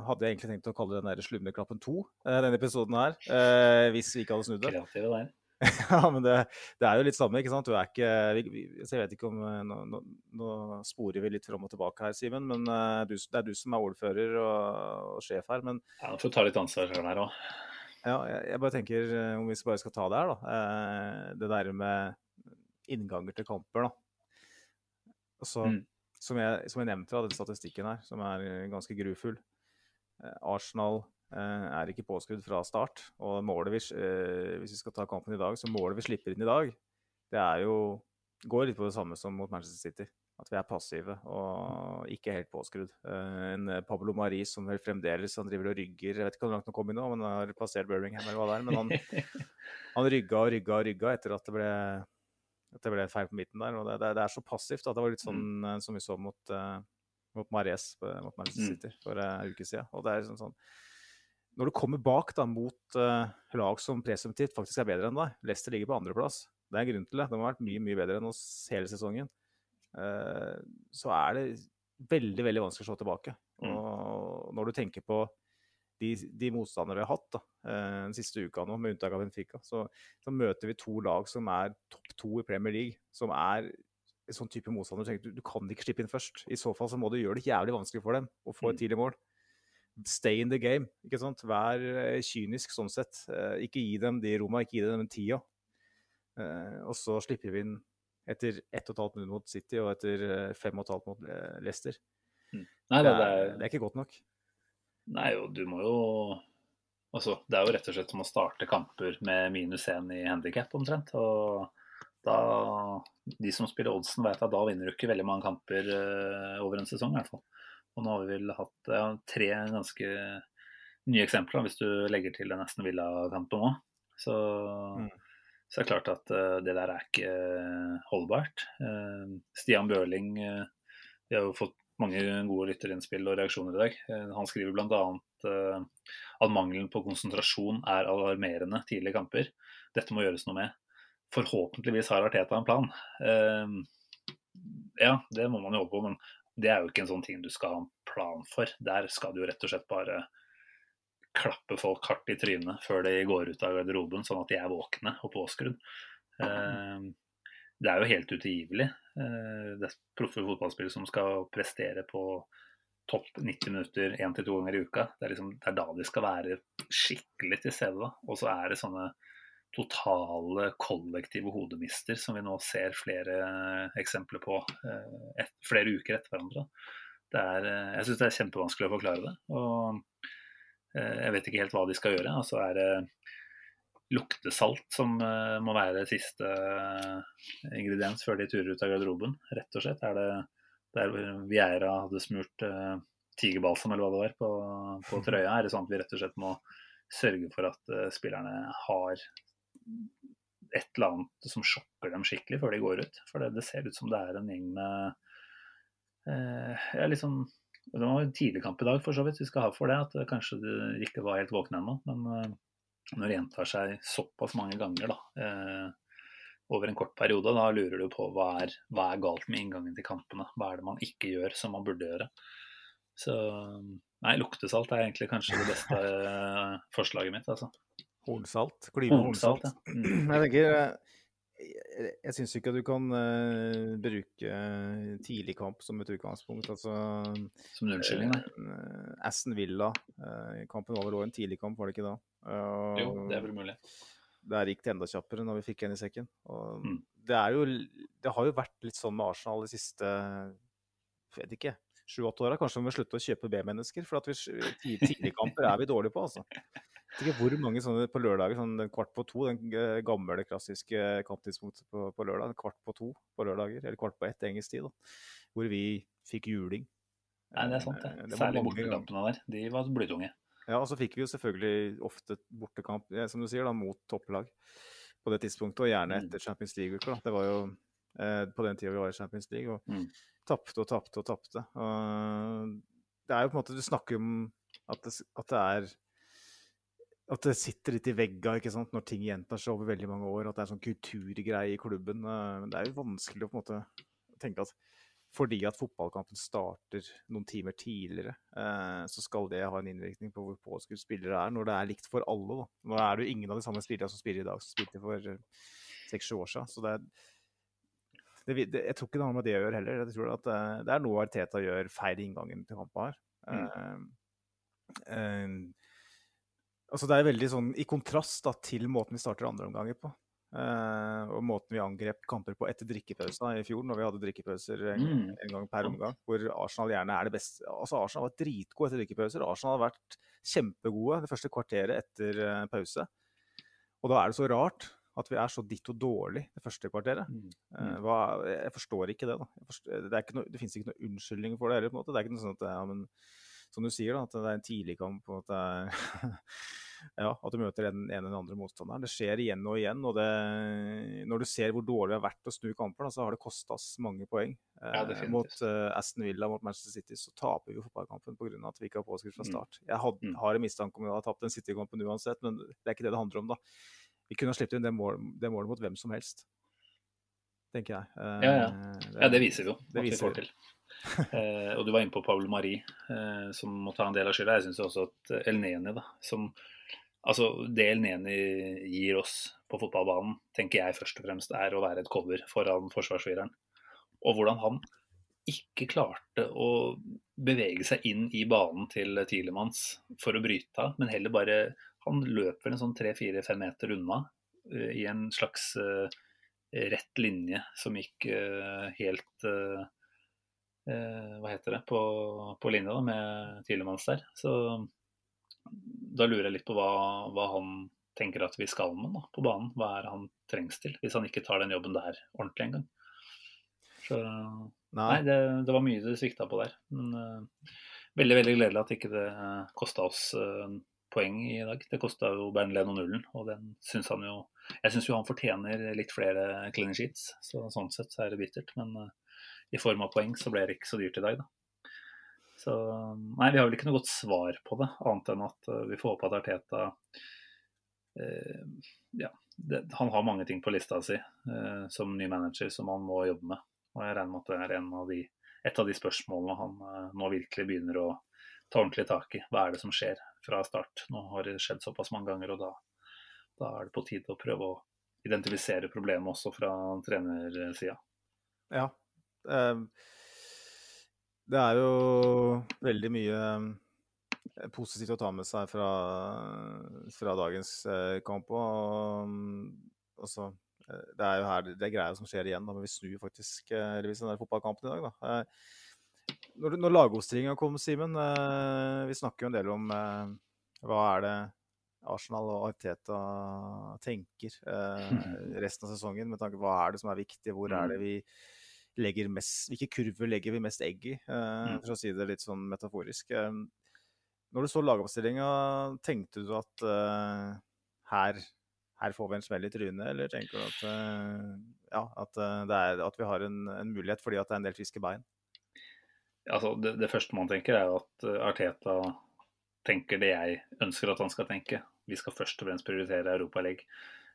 hadde jeg egentlig tenkt å kalle den slumreknappen 2, eh, denne episoden her. eh, hvis vi ikke hadde snudd det. Kreative der. ja, men det, det er jo litt samme, ikke sant. Du er ikke vi, vi, Så jeg vet ikke om eh, Nå, nå, nå sporer vi litt fram og tilbake her, Simen. Men eh, du, det er du som er ordfører og, og sjef her. Men Ja, Nå får du ta litt ansvar selv her òg. ja, jeg, jeg bare tenker, eh, om vi bare skal ta det her, da. Det der med innganger til kamper, da. Altså, Mm. som, jeg, som jeg nevnte av den statistikken her, som er ganske grufull. Arsenal er ikke påskrudd fra start. Og målet vi, eh, hvis vi skal ta kampen i dag, så målet vi slipper inn i dag, det er jo går litt på det samme som mot Manchester City. At vi er passive og ikke helt påskrudd. Eh, en eh, Pablo Maris som vel fremdeles han driver og rygger Jeg vet ikke hvor langt han kom inn nå, men han har plassert Birmingham eller hva det er. Men han, han rygga og rygga og rygga etter at det ble, at det ble feil på midten der. og Det, det, er så passivt at det var litt sånn eh, som vi så mot, mot Mares mot Manchester Mm. City for en uke siden. Og det er sånn, sånn Når du kommer bak da mot uh, lag som presumptivt faktisk er bedre enn deg Leicester ligger på andreplass. Det er en grunn til det. De har vært mye mye bedre enn oss hele sesongen. Uh, så er det veldig veldig vanskelig å slå tilbake. Mm. Og når du tenker på de, de motstandere vi har hatt da, uh, den siste uka nå, med unntak av Benfica, så, så møter vi to lag som er topp to i Premier League, som er en sånn type motstander. Du, tenker, du, du kan ikke slippe inn først. I så fall så må du gjøre det jævlig vanskelig for dem å få et Mm. tidlig mål. Stay in the game. ikke sant? Vær eh, kynisk sånn sett. Eh, ikke gi dem de roma, ikke gi dem den tida. Eh, og så slipper vi inn etter ett og et halvt minutt mot City og etter eh, fem og et halvt mot Leicester. Nei, Det det, er, det er ikke godt nok. nei, jo, du må jo Altså, det er jo rett og slett som å starte kamper med minus én i handikap, omtrent. Og da De som spiller oddsen, vet at da vinner du ikke veldig mange kamper over en sesong, i hvert fall. Og nå har vi vel hatt ja, tre ganske nye eksempler, hvis du legger til den Aston Villa-kampen òg. Så, Mm. så er det klart at eh, det der er ikke eh, holdbart. Eh, Stian Bøhling Vi har jo fått mange gode lytterinnspill og reaksjoner i dag. Han skriver bl.a. At mangelen på konsentrasjon er alarmerende tidlig i kamper. Dette må gjøres noe med. Forhåpentligvis har Arteta en plan. Ja, det må man jo håpe på, men det er jo ikke en sånn ting du skal ha en plan for. Der skal du jo rett og slett bare klappe folk hardt i trynet før de går ut av garderoben, sånn at de er våkne og påskrudd. Eh, det er jo helt utilgivelig. Eh, det er proffe fotballspillere som skal prestere på topp 90 minutter én til to ganger i uka. Det er, liksom, det er da de skal være skikkelig til stede. Og så er det sånne totale kollektive hodemister som vi nå ser flere eksempler på eh, et, flere uker etter hverandre. Er, eh, jeg syns det er kjempevanskelig å forklare det. Og eh, jeg vet ikke helt hva de skal gjøre. Altså er det luktesalt som eh, må være siste eh, ingrediens før de turer ut av garderoben, rett og slett? Er det der Vieira hadde smurt tigerbalsam eller hva det var på, på trøya? Er det sånn at vi rett og slett må sørge for at eh, spillerne har et eller annet som sjokker dem skikkelig før de går ut? For det, det ser ut som det er en gjeng med eh, ja, liksom Det var en tidlig kamp i dag, for så vidt. Vi skal ha for det. At kanskje de ikke var helt våkne ennå. Men eh, når det gjentar seg såpass mange ganger da, eh, over en kort periode, da lurer du på hva er, hva er galt med inngangen til kampene. Hva er det man ikke gjør som man burde gjøre. Så nei, luktesalt er egentlig kanskje det beste eh, forslaget mitt. altså. Hornsalt. Klyve hornsalt. Hornsalt, ja. Mm. Jeg tenker eh, Jeg, jeg syns ikke at du kan uh, bruke tidlig kamp som et utgangspunkt. Altså Som en unnskyldning, nei. Uh, Aston Villa. eh, kampen var vel òg en tidlig kamp, var det ikke da? Jo, det er vel mulig. Der gikk det enda kjappere når vi fikk en i sekken. Og Mm. det, jo, det har jo vært litt sånn med Arsenal de siste jeg vet ikke, sju-åtte åra. Kanskje vi må slutte å kjøpe B-mennesker. For at vi, tidlig, tidligkamper er vi dårlige på, altså. vet ikke hvor mange sånne på lørdager, sånn den kvart på to, den eh, gamle, klassiske kamptidspunktet på, på lørdag, kvart på to på lørdager, eller kvart på ett engelsk tid, da, hvor vi fikk juling. Nei, det er sant, det. Eh, det Særlig bortekampene der. De var blytunge. Ja, og så fikk vi jo selvfølgelig ofte bortekamp, som du sier, da, mot topplag på det tidspunktet, og gjerne Mm. etter Champions League-uka. Det var jo eh, på den tida vi var i Champions League, og Mm. tapte og tapte og tapte. Det er jo på en måte Du snakker om at det, at det er at det sitter litt i vegga ikke sant? når ting gjentar seg over veldig mange år. At det er sånn kulturgreie i klubben. eh, Men det er jo vanskelig å på en måte tenke at fordi at fotballkampen starter noen timer tidligere, eh, så skal det ha en innvirkning på hvor påskudd spillere er, når det er likt for alle. Da. Nå er det jo ingen av de samme spillerne som spiller i dag, som spilte for eh, seks-sju år siden. Så det er det, det, jeg tror ikke det har med det å gjøre heller. Jeg tror at det er noe Arteta gjør feil i inngangen til kampen her. Eh, eh, altså det er veldig sånn i kontrast da, til måten vi starter andre omganger på. Eh, og måten vi angrep kamper på etter drikkepausen i fjor, når vi hadde drikkepauser en, Mm. en gang per omgang. Hvor Arsenal gjerne er det beste. Altså Arsenal var dritgode etter drikkepauser. Arsenal har vært kjempegode det første kvarteret etter uh, pause. Og da er det så rart at vi er så ditto dårlig det første kvarteret. Mm. Eh, hva, jeg forstår ikke det. da. Forstår, det, det finnes ikke noe unnskyldning for det heller. på en måte. Det er ikke noe sånn at, ja, men, Som du sier, da, at det er en tidlig kamp, og at, det er, ja, at du møter den ene eller den andre motstanderen. Det skjer igjen og igjen. og det, Når du ser hvor dårlig det har vært å snu kamper, da, så har det kosta oss mange poeng. Ja, Eh, mot uh, Aston Villa mot Manchester City så taper vi fotballkampen pga. at vi ikke har påskrift fra Mm. start. Jeg had, Mm. har en mistanke om at vi hadde tapt den City-kampen uansett, men det er ikke det det handler om. da. Vi kunne ha sluppet inn det, mål, det målet mot hvem som helst, tenker jeg. Uh, Ja, ja. Ja, det viser vi jo Det at vi får til. eh, og du var inne på Paul Marie, eh, som må ta en del av skylda. Jeg syns også at El Neni, da, som Altså, det El Neni gir oss på fotballbanen, tenker jeg først og fremst er å være et cover foran forsvarsfireren. Og hvordan han ikke klarte å bevege seg inn i banen til Tilemanns for å bryte av, men heller bare Han løper en sånn tre-fire-fem meter unna uh, i en slags uh, rett linje som gikk uh, helt Hva heter det? På, på linja da, med Tilemanns der. Så da lurer jeg litt på hva, hva han tenker at vi skal med da, på banen. Hva er han trengs til, hvis han ikke tar den jobben der ordentlig engang. Så Nei, Nei, det, det var mye det svikta på der. Men eh, veldig veldig gledelig at ikke det uh, kosta oss eh, poeng i dag. Det kosta jo Bernlén Leno nullen, og den syns han jo Jeg syns jo han fortjener litt flere clean sheets, så sånn sett så er det bittert. Men eh, i form av poeng så ble det ikke så dyrt i dag, da. Så nei, vi har vel ikke noe godt svar på det, annet enn at eh, vi får håpe at Arteta eh, Ja, det, han har mange ting på lista si eh, som ny manager som han må jobbe med. Og jeg regner med at det er av de, et av de spørsmålene han eh, nå virkelig begynner å ta ordentlig tak i. Hva er det som skjer fra start? Nå har det skjedd såpass mange ganger, og da, da er det på tide å prøve å identifisere problemet også fra trenersida. Ja. Eh, Det er jo veldig mye eh, positivt å ta med seg fra, fra dagens eh, kamp. Og, og også, eh, det er jo her det er greia som skjer igjen, da, men vi snur faktisk heldigvis den der fotballkampen i dag. Da. Når, når lagoppstillinga kom, Simen, vi snakker jo en del om hva er det Arsenal og Arteta tenker resten av sesongen, med tanke på hva er det som er viktig, hvor er det vi legger mest, hvilke kurver legger vi mest egg i, uh, for å si det litt sånn metaforisk. Eh, når du så lagoppstillinga, tenkte du at uh, her, her får vi en smell i trynet, eller tenker du at, uh, ja, at, det er, at vi har en, en mulighet fordi at det er en del friske bein? Altså, det, det første man tenker, er at Arteta tenker det jeg ønsker at han skal tenke. Vi skal først og fremst prioritere Europaligaen.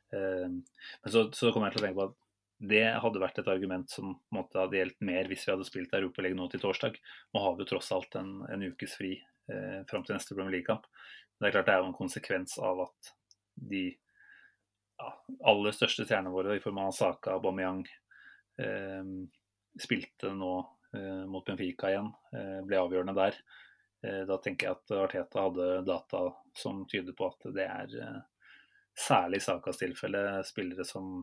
Men så, så kommer jeg til å tenke på at det hadde vært et argument som måtte hadde gjeldt mer hvis vi hadde spilt Europaligaen nå til torsdag. Nå har vi jo tross alt en, en ukes fri eh, fram til neste Premier League-kamp. Det er klart det er jo en konsekvens av at de ja, aller største stjernene våre, i form av Saka og Aubameyang, eh, spilte nå eh, mot Benfica igjen. Eh, ble avgjørende der. Eh, da tenker jeg at Arteta hadde data som tyder på at det er eh, særlig Sakas tilfelle spillere som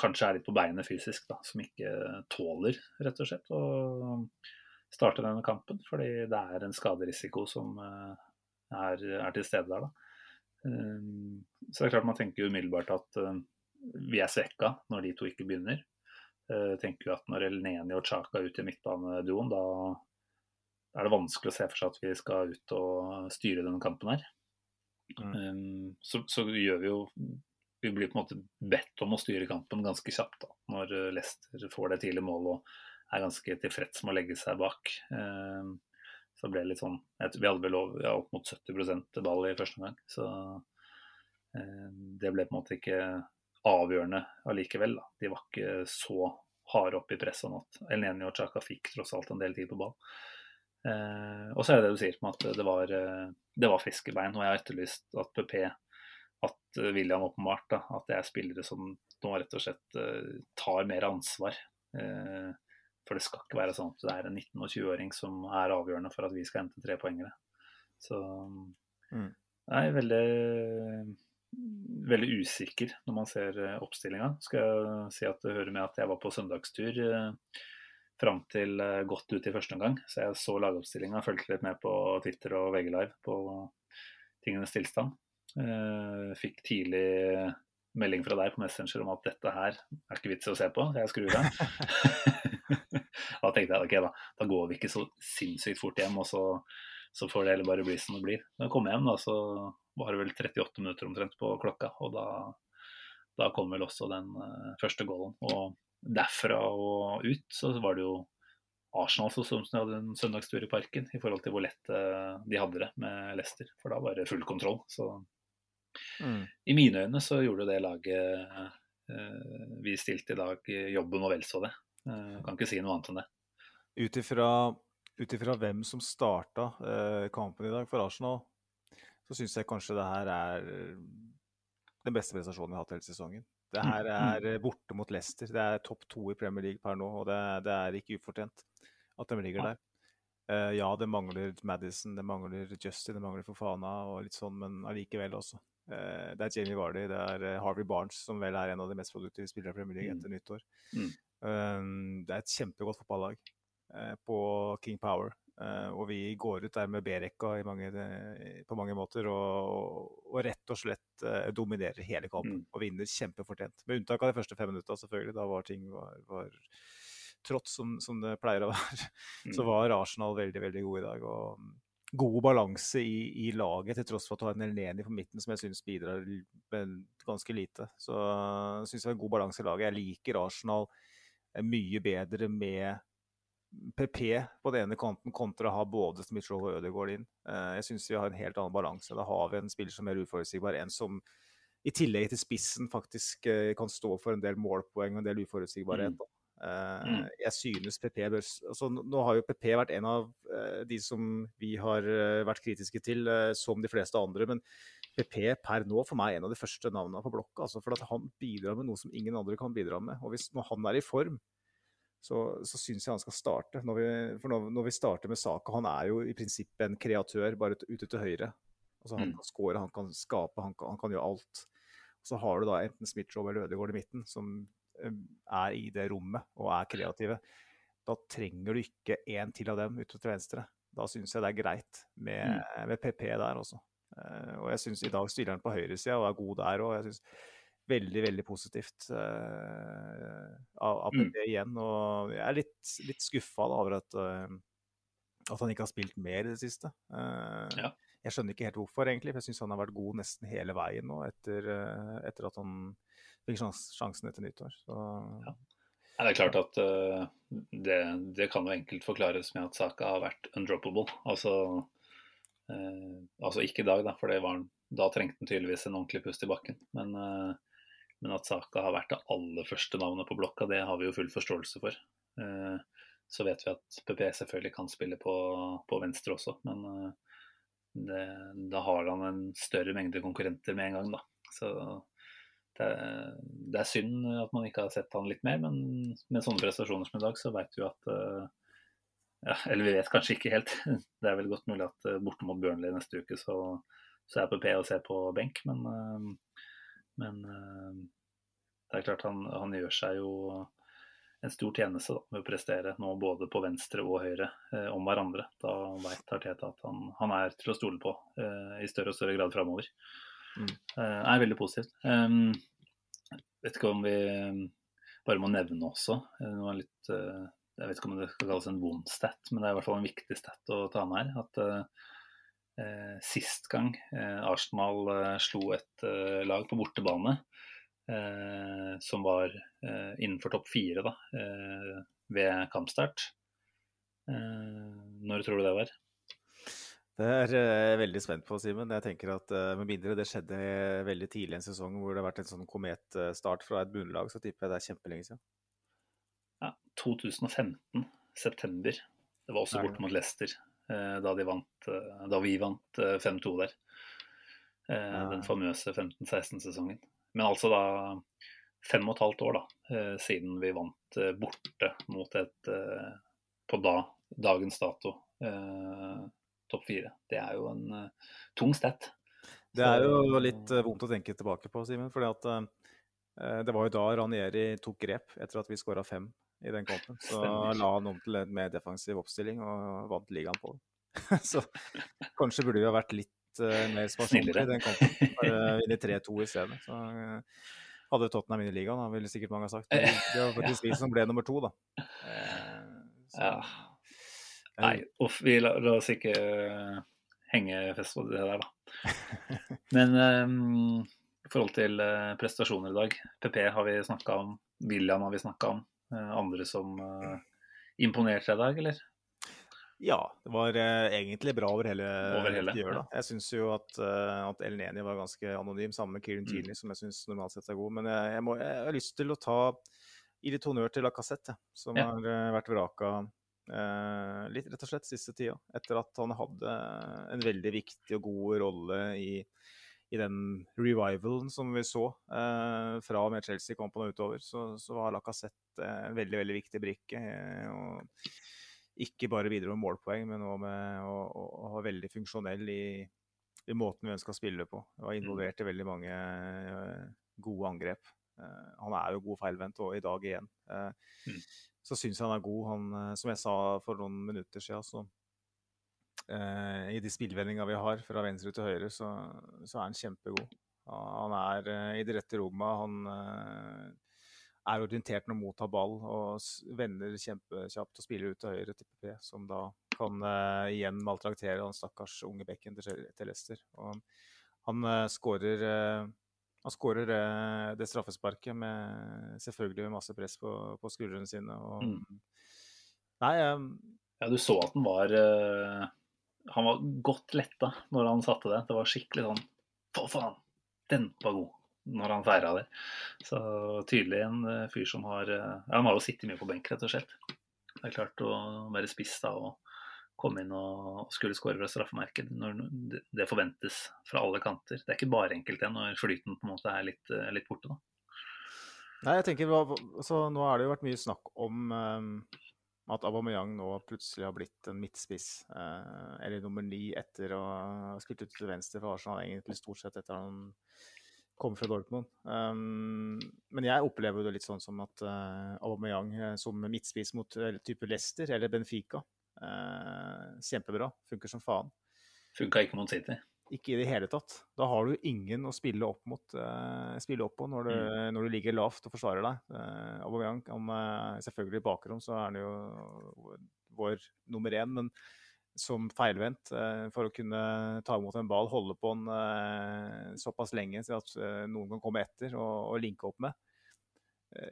kanskje er litt på beinet fysisk, da, som ikke tåler rett og slett å starte denne kampen. Fordi det er en skaderisiko som eh, er, er til stede der. da. Um, så det er klart man tenker umiddelbart at uh, vi er svekka når de to ikke begynner. Jeg tenker jo at når Elneni og Chaka er ute i midtbaneduoen, da er det vanskelig å se for seg at vi skal ut og styre denne kampen her. Mm. Um, så, så, gjør vi jo Vi blir på en måte bedt om å styre kampen ganske kjapt da, når Leicester får det tidlige målet og er ganske tilfreds med å legge seg bak. Um, så ble det litt sånn Vi hadde vel ja, opp mot 70% ball i første omgang. Så eh, det ble på en måte ikke avgjørende allikevel. Da. De var ikke så harde opp i presset sånn at Elneni og Chaka fikk tross alt en del tid på ball. Eh, og så er det det du sier med at det var, eh, det var friske bein. Og jeg har etterlyst at PP, William åpenbart, da, at det er spillere som nå rett og slett eh, tar mer ansvar. Eh, for det skal ikke være sånn at det er en 19- og 20-åring som er avgjørende for at vi skal hente tre poengere. Så mm. jeg er veldig, veldig usikker når man ser eh, oppstillinga. Skal jeg si at det hører med at jeg var på søndagstur eh, fram til eh, godt ut i første omgang. Så jeg så lagoppstillinga, fulgte litt med på Twitter og VG Live på tingenes tilstand. Fikk tidlig melding fra deg på Messenger om at dette her er ikke vits i å se på, så jeg skrur av. da tenkte jeg ok, da, da, går vi ikke så sinnssykt fort hjem, og så, så får det heller bare bli som det blir. Da jeg kom hjem, da, så var det vel 38 minutter omtrent på klokka, og da, da kom vel også den uh, første goalen. Og derfra og ut så var det jo Arsenal som hadde en søndagstur i parken, i forhold til hvor lett uh, de hadde det med Leicester. For da var det full kontroll. Så mm. i mine øyne så gjorde det laget uh, vi stilte i dag, jobben og vel så det. Jeg kan ikke si noe annet enn det. Ut ifra hvem som starta eh, kampen i dag for Arsenal, så syns jeg kanskje det her er den beste prestasjonen vi har hatt hele sesongen. Det her mm. er eh, borte mot Leicester. Det er topp to i Premier League per nå, og det, det er ikke ufortjent at de ligger der. Uh, ja, det mangler Madison, det mangler Justin, det mangler Fofana og litt sånn, men allikevel også. Uh, det er Jamie Vardy, det er Harvey Barnes, som vel er en av de mest produktive spillere i Premier League mm. etter nyttår. Mm. Um, det er et kjempegodt fotballag uh, på King Power. Og vi går ut der med B-rekka på mange måter og, og rett og slett dominerer hele kampen mm. og vinner kjempefortjent. Med unntak av de første fem minutta, selvfølgelig. Da var ting var, var trått som, som, det pleier å være. Mm. Så var Arsenal veldig, veldig god i dag. og god balanse i, i, laget, til tross for at du har en Elneni på midten som jeg syns bidrar ganske lite. Så jeg syns det er en god balanse i laget. Jeg liker Arsenal mye bedre med PP på den ene kanten kontra å ha både Smith-Roll og Ødegaard inn. Eh, jeg syns vi har en helt annen balanse. Da har vi en spiller som er uforutsigbar, en som i tillegg til spissen faktisk eh, kan stå for en del målpoeng og en del uforutsigbarhet. Mm. Uh, jeg synes PP bør altså, Nå har jo PP vært en av uh, de som vi har uh, vært kritiske til, som de fleste andre. Men PP per nå for meg er en av de første navnene på blokka. Altså, for han bidrar med noe som ingen andre kan bidra med. Og hvis, når han er i form, så, så syns jeg han skal starte. Når vi, for når, når, vi starter med Saka, han er jo i prinsippet en kreatør bare ute til høyre. Altså, han mm. kan score, han kan skape, han kan, han kan gjøre alt. så har du da enten Smith-Joe eller Ødegaard i midten, som er i det rommet og er kreative, da trenger du ikke en til av dem ute til venstre. Da syns jeg det er greit med, mm. med PP der også. Uh, og jeg syns i dag stiller han på høyresida og er god der òg. Jeg syns veldig, veldig positivt uh, av, av, PP mm. igjen. Og jeg er litt, litt skuffa over at, uh, at han ikke har spilt mer i det siste. Ja. Jeg skjønner ikke helt hvorfor, egentlig. For jeg syns han har vært god nesten hele veien nå etter, etter at han fikk sjansen etter nyttår. Så... Ja. Det er klart at uh, det, det, kan jo enkelt forklares med at Saka har vært undroppable. Altså, uh, altså ikke i dag, da, for var, da trengte han tydeligvis en ordentlig pust i bakken. Men, uh, men, at Saka har vært det aller første navnet på blokka, det har vi jo full forståelse for. så vet vi at PP selvfølgelig kan spille på, på venstre også, men det, da har han en større mengde konkurrenter med en gang, da. Så det, det, er synd at man ikke har sett han litt mer, men med sånne prestasjoner som i dag, så vet vi at uh, ja, Eller vi vet kanskje ikke helt. Det er vel godt mulig at uh, borte mot Burnley neste uke, så, så er PP og ser på benk. Men, uh, men det er klart han, han, gjør seg jo en stor tjeneste da, med å prestere nå både på venstre og høyre eh, om hverandre. Da veit Arteta at han, han, er til å stole på eh, i større og større grad framover. Mm. Eh, er veldig positivt. Um, vet ikke om vi bare må nevne også eh, noe litt uh, Jeg vet ikke om det skal kalles en vond stat, men det er i hvert fall en viktig stat å ta med her. At eh, sist gang eh, Arsenal eh, slo et lag på bortebane som var innenfor topp fire da, ved kampstart Når tror du det var? Det er jeg veldig spent på, Simen. Jeg tenker at Med mindre det skjedde veldig tidlig i en sesong hvor det har vært en sånn kometstart fra et bunnlag, så tipper jeg det er kjempelenge siden. Ja, 2015, september. Det var også borte mot Leicester da, vant, da vi vant 5-2 der. Den famøse 15-16-sesongen. Men altså da fem og et halvt år da, siden vi vant borte mot et på da, dagens dato topp fire. Det er jo en tung stett. Det er jo litt vondt å tenke tilbake på, Simen. For at det var jo da Ranieri tok grep etter at vi skåra fem i den kampen. Så la han om til en mer defensiv oppstilling og vant ligaen på det. så kanskje burde vi ha vært litt mer sparsommelig i den kampen. Vinne 3-2 i stedet. Så hadde Tottenham vunnet ligaen, da ville sikkert mange sagt. Men det var faktisk vi som ble nummer to, da. Så, ja. Nei, uff, vi la, la, oss ikke uh, henge fest på det der, da. Men um, i forhold til uh, prestasjoner i dag, PP har vi snakka om, William har vi snakka om. Uh, andre som imponerte i dag, eller? Ja, det var egentlig bra over hele, over hele Gjør. Jeg syns jo at, at El Neni var ganske anonym, sammen med Kieran Tierney, mm. som jeg syns normalt sett er god. Men jeg, jeg, må, jeg, har lyst til å ta i litt honnør til Lacassette, som ja. har vært vraka Eh, litt rett og slett siste tida. Etter at han hadde en veldig viktig og god rolle i, i den revivalen som vi så eh, fra og med Chelsea kom på noe utover, så, så var Lacassette en veldig veldig viktig brikke. Eh, og ikke bare bidro med målpoeng, men òg med å, å, å være veldig funksjonell i, i måten vi ønska å spille på. Var involvert i veldig mange uh, gode angrep. Uh, han er jo god feilvendt, og i dag igjen. Uh, mm så syns jeg han er god. Han, eh, som jeg sa for noen minutter siden, så eh, I de spillvendinga vi har fra venstre til høyre, så, så er han kjempegod. Han er eh, i det rette rommet. Han eh, er orientert når mot tar ball og vender kjempekjapt og spiller ut til høyre til PP, som da kan uh, igjen maltraktere den stakkars unge bekken til, til Leicester. Og han uh, skårer uh, han skårer det, det, straffesparket med selvfølgelig med masse press på, på skuldrene sine. Og, mm. Nei um, Ja, du så at han var Han var godt letta når han satte det. Det var skikkelig sånn Få faen! Den var god! Når han feira det. Så tydelig en uh, fyr som har uh, ja, Han har jo sittet mye på benk, rett og slett. Det er klart å være spiss da og komme inn og skulle skåre fra straffemerket når det forventes fra alle kanter. Det er ikke bare enkelt det når flyten på en måte er litt, eh, litt borte. da. Nei, jeg tenker, så Nå har det jo vært mye snakk om um, at Aubameyang nå plutselig har blitt en midtspiss. Uh, eller nummer ni etter å ha spilt ut til venstre for Arsenal, egentlig stort sett etter han kom fra Dortmund. Um, men jeg opplever det litt sånn som at uh, Aubameyang som midtspiss mot type Leicester eller Benfica uh, kjempebra. Funker som faen. Funka ikke mot City? Ikke i det hele tatt. Da har du ingen å spille opp mot uh, spille opp på når du, mm. når du, ligger lavt og forsvarer deg. Uh, Aubameyang om, uh, selvfølgelig i bakrom så er han jo vår nummer én, men som feilvendt uh, for å kunne ta imot en ball, holde på den såpass lenge til at noen kan komme etter og, og linke opp med.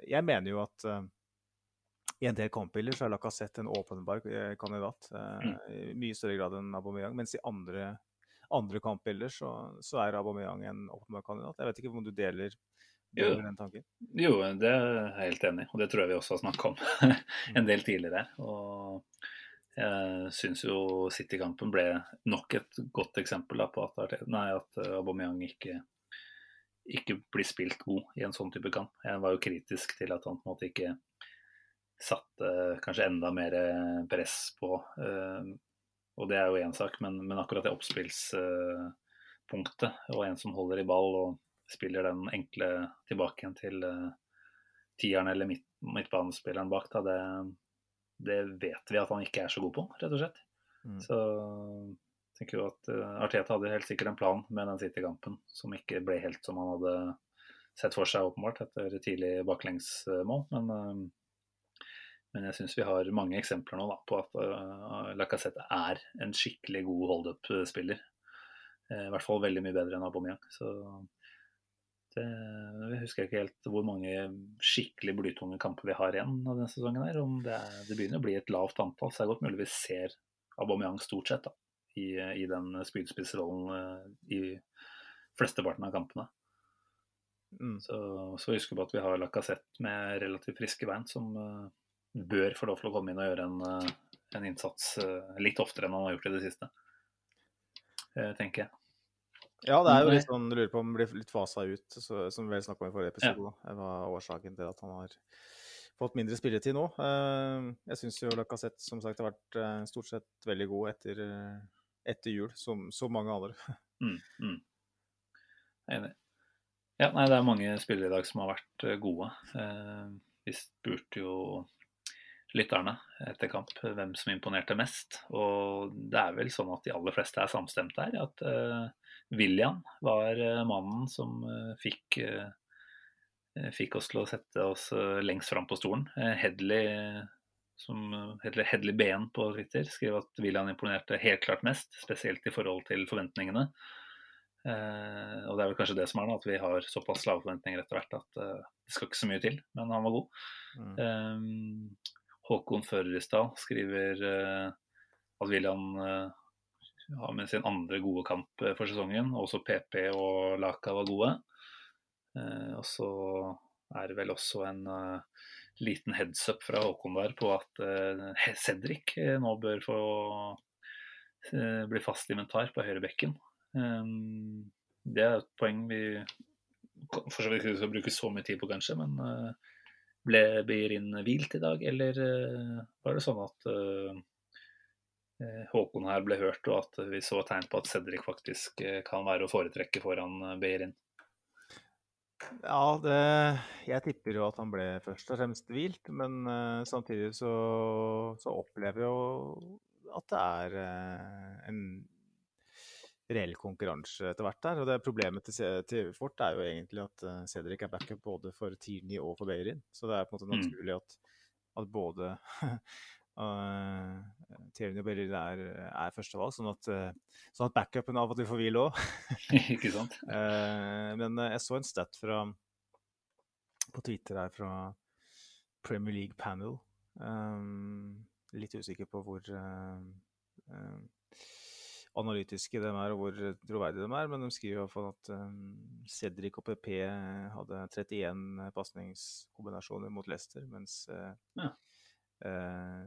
jeg mener jo at i en del kampbilder så er Lacassette en åpenbar eh, kandidat. Eh, mm. I mye større grad enn Aubameyang. Mens i andre, andre kampbilder så, så, er Aubameyang en åpenbar kandidat. Jeg vet ikke om du deler, deler jo. den tanken? Jo, det er jeg helt enig i. Og det tror jeg vi også har snakka om en del tidligere. Og jeg syns jo City-kampen ble nok et godt eksempel på at, nei, at Aubameyang ikke ikke blir spilt god i en sånn type kamp. Jeg var jo kritisk til at han på en måte ikke satte kanskje enda mer eh, press på. Eh, og det er jo én sak, men, men, akkurat det oppspillspunktet og en som holder i ball og spiller den enkle tilbake igjen til eh, tieren eller midt, midtbanespilleren bak, da, det, det, vet vi at han ikke er så god på, rett og slett. Mm. Så tenker jo at uh, Arteta hadde helt sikkert en plan med den City-kampen som ikke ble helt som han hadde sett for seg, åpenbart, etter tidlig baklengsmål. Men, uh, men jeg syns vi har mange eksempler nå da, på at uh, Lacassette er en skikkelig god hold-up-spiller. I hvert fall veldig mye bedre enn Aubameyang. Så det, jeg husker ikke helt hvor mange skikkelig blytunge kamper vi har igjen av denne sesongen. her, om det, er, det, begynner å bli et lavt antall, så det er godt mulig vi ser Aubameyang stort sett da, i, i den spydspissrollen uh, i flesteparten av kampene. Mm. Så, så husker på at vi har Lacassette med relativt friske bein, som uh, bør få lov til å komme inn og gjøre en, uh, en innsats litt oftere enn han har gjort i det siste. tenker jeg. Ja, det er jo litt sånn, lurer på om han blir litt fasa ut, så, som vi snakka om i forrige episode. Ja. Det var årsaken til at han har fått mindre spilletid nå. Eh, jeg syns jo Lacassette som sagt har vært eh, stort sett veldig god etter, eh, etter jul, som så mange andre. Mm, mm. Enig. Ja, nei, det er mange spillere i dag som har vært gode. Vi spurte jo lytterne etter kamp hvem som imponerte mest. Og det er vel sånn at de aller fleste er samstemte her. At William var eh, mannen som eh, fikk, eh, fikk oss til å sette oss lengst fram på stolen. Hedley, som heter Hedley BN på Twitter, skrev at William imponerte helt klart mest, spesielt i forhold til forventningene. Uh, og det er vel kanskje det som er, da, at vi har såpass lave forventninger etter hvert at uh, det skal ikke så mye til, men han var god. Mm. Um, Håkon Førrisdal skriver at William ja, med sin andre gode kamp eh, for sesongen. Også PP og Laka var gode. Eh, og så er det vel også en uh, liten heads up fra Håkon der på at Cedric nå bør få bli fast inventar på høyrebekken. Um, det er et poeng vi for så vidt ikke skal bruke så mye tid på, kanskje, men ble Beirin hvilt i dag, eller var det sånn at Eh, Håkon her ble hørt, og at vi så tegn på at Cedric faktisk eh, kan være å foretrekke foran eh, Beirin. Ja, det, jeg tipper jo at han ble først og fremst hvilt, men uh, samtidig så, så, opplever jeg jo at det er uh, en reell konkurranse etter hvert der. Og det Problemet til, til Fort er jo egentlig at uh, Cedric er backup både for Tierney og for Beirin. Så det er på en måte mm. naturlig at, at både Uh, og Berry er, er førstevalg, sånn at, uh, sånn at backupen av og til får hvile òg. Ikke sant? Uh, men jeg så en stat fra, på Twitter her fra Premier League Panel. Um, litt usikker på hvor analytiske de er, og hvor troverdige de er, men de skriver i hvert fall at um, Cedric og PP hadde 31 pasningskombinasjoner mot Leicester, mens ja. Eh,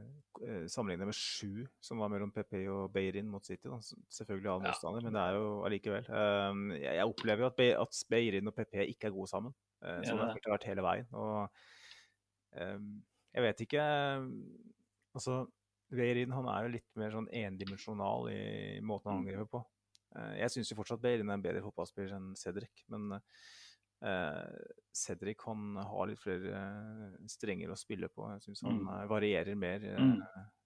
eh, sammenlignet med sju som var mellom PP og Beirin mot City. Da. Selvfølgelig annen motstander, men det er jo allikevel. Eh, jeg opplever jo at, Be at Beirin og PP ikke er gode sammen. Eh, sånn har det vært hele veien. Og eh, jeg vet ikke Altså, Beirin han er jo litt mer sånn endimensjonal i måten han mm. angriper på. Eh, jeg syns fortsatt Beirin er en bedre fotballspiller enn Cedric, men Eh, Cedric han har litt flere eh, strenger å spille på. Jeg syns han mm. Eh, varierer mer mm.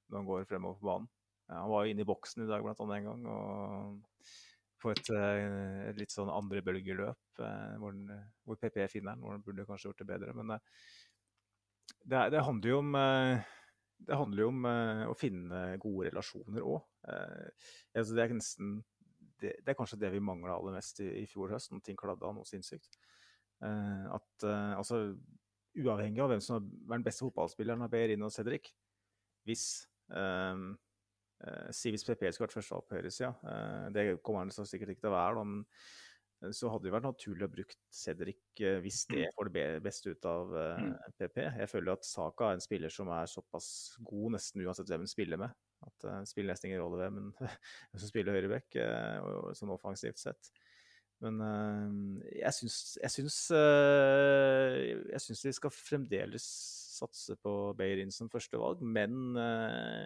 når han går fremover på banen. han var jo inne i boksen i dag blant annet en gang. og på et, et litt sånn andrebølgeløp hvor, hvor PP finner den, hvor han burde kanskje gjort det bedre. Men det, det handler jo om det handler jo om å finne gode relasjoner òg. Altså det, det, det, er kanskje det vi mangla aller mest i, i fjor høst, når ting kladda noe sinnssykt. Eh, at eh, altså uavhengig av hvem som er den beste fotballspilleren av Behrin og Cedric Hvis um, uh, Sivis PP skulle vært førstevalg på høyresida, uh, det kommer han så sikkert ikke til å være, men så hadde det vært naturlig å bruke Cedric uh, hvis det mm. får det beste ut av PP. Mm. Jeg føler at Saka er en spiller som er såpass god nesten uansett hvem han spiller med. At uh, spiller nesten ingen rolle hvem som spiller høyreback, sånn offensivt sett. Men uh, jeg syns jeg syns, uh, jeg syns vi skal fremdeles satse på Beirin som førstevalg, men uh,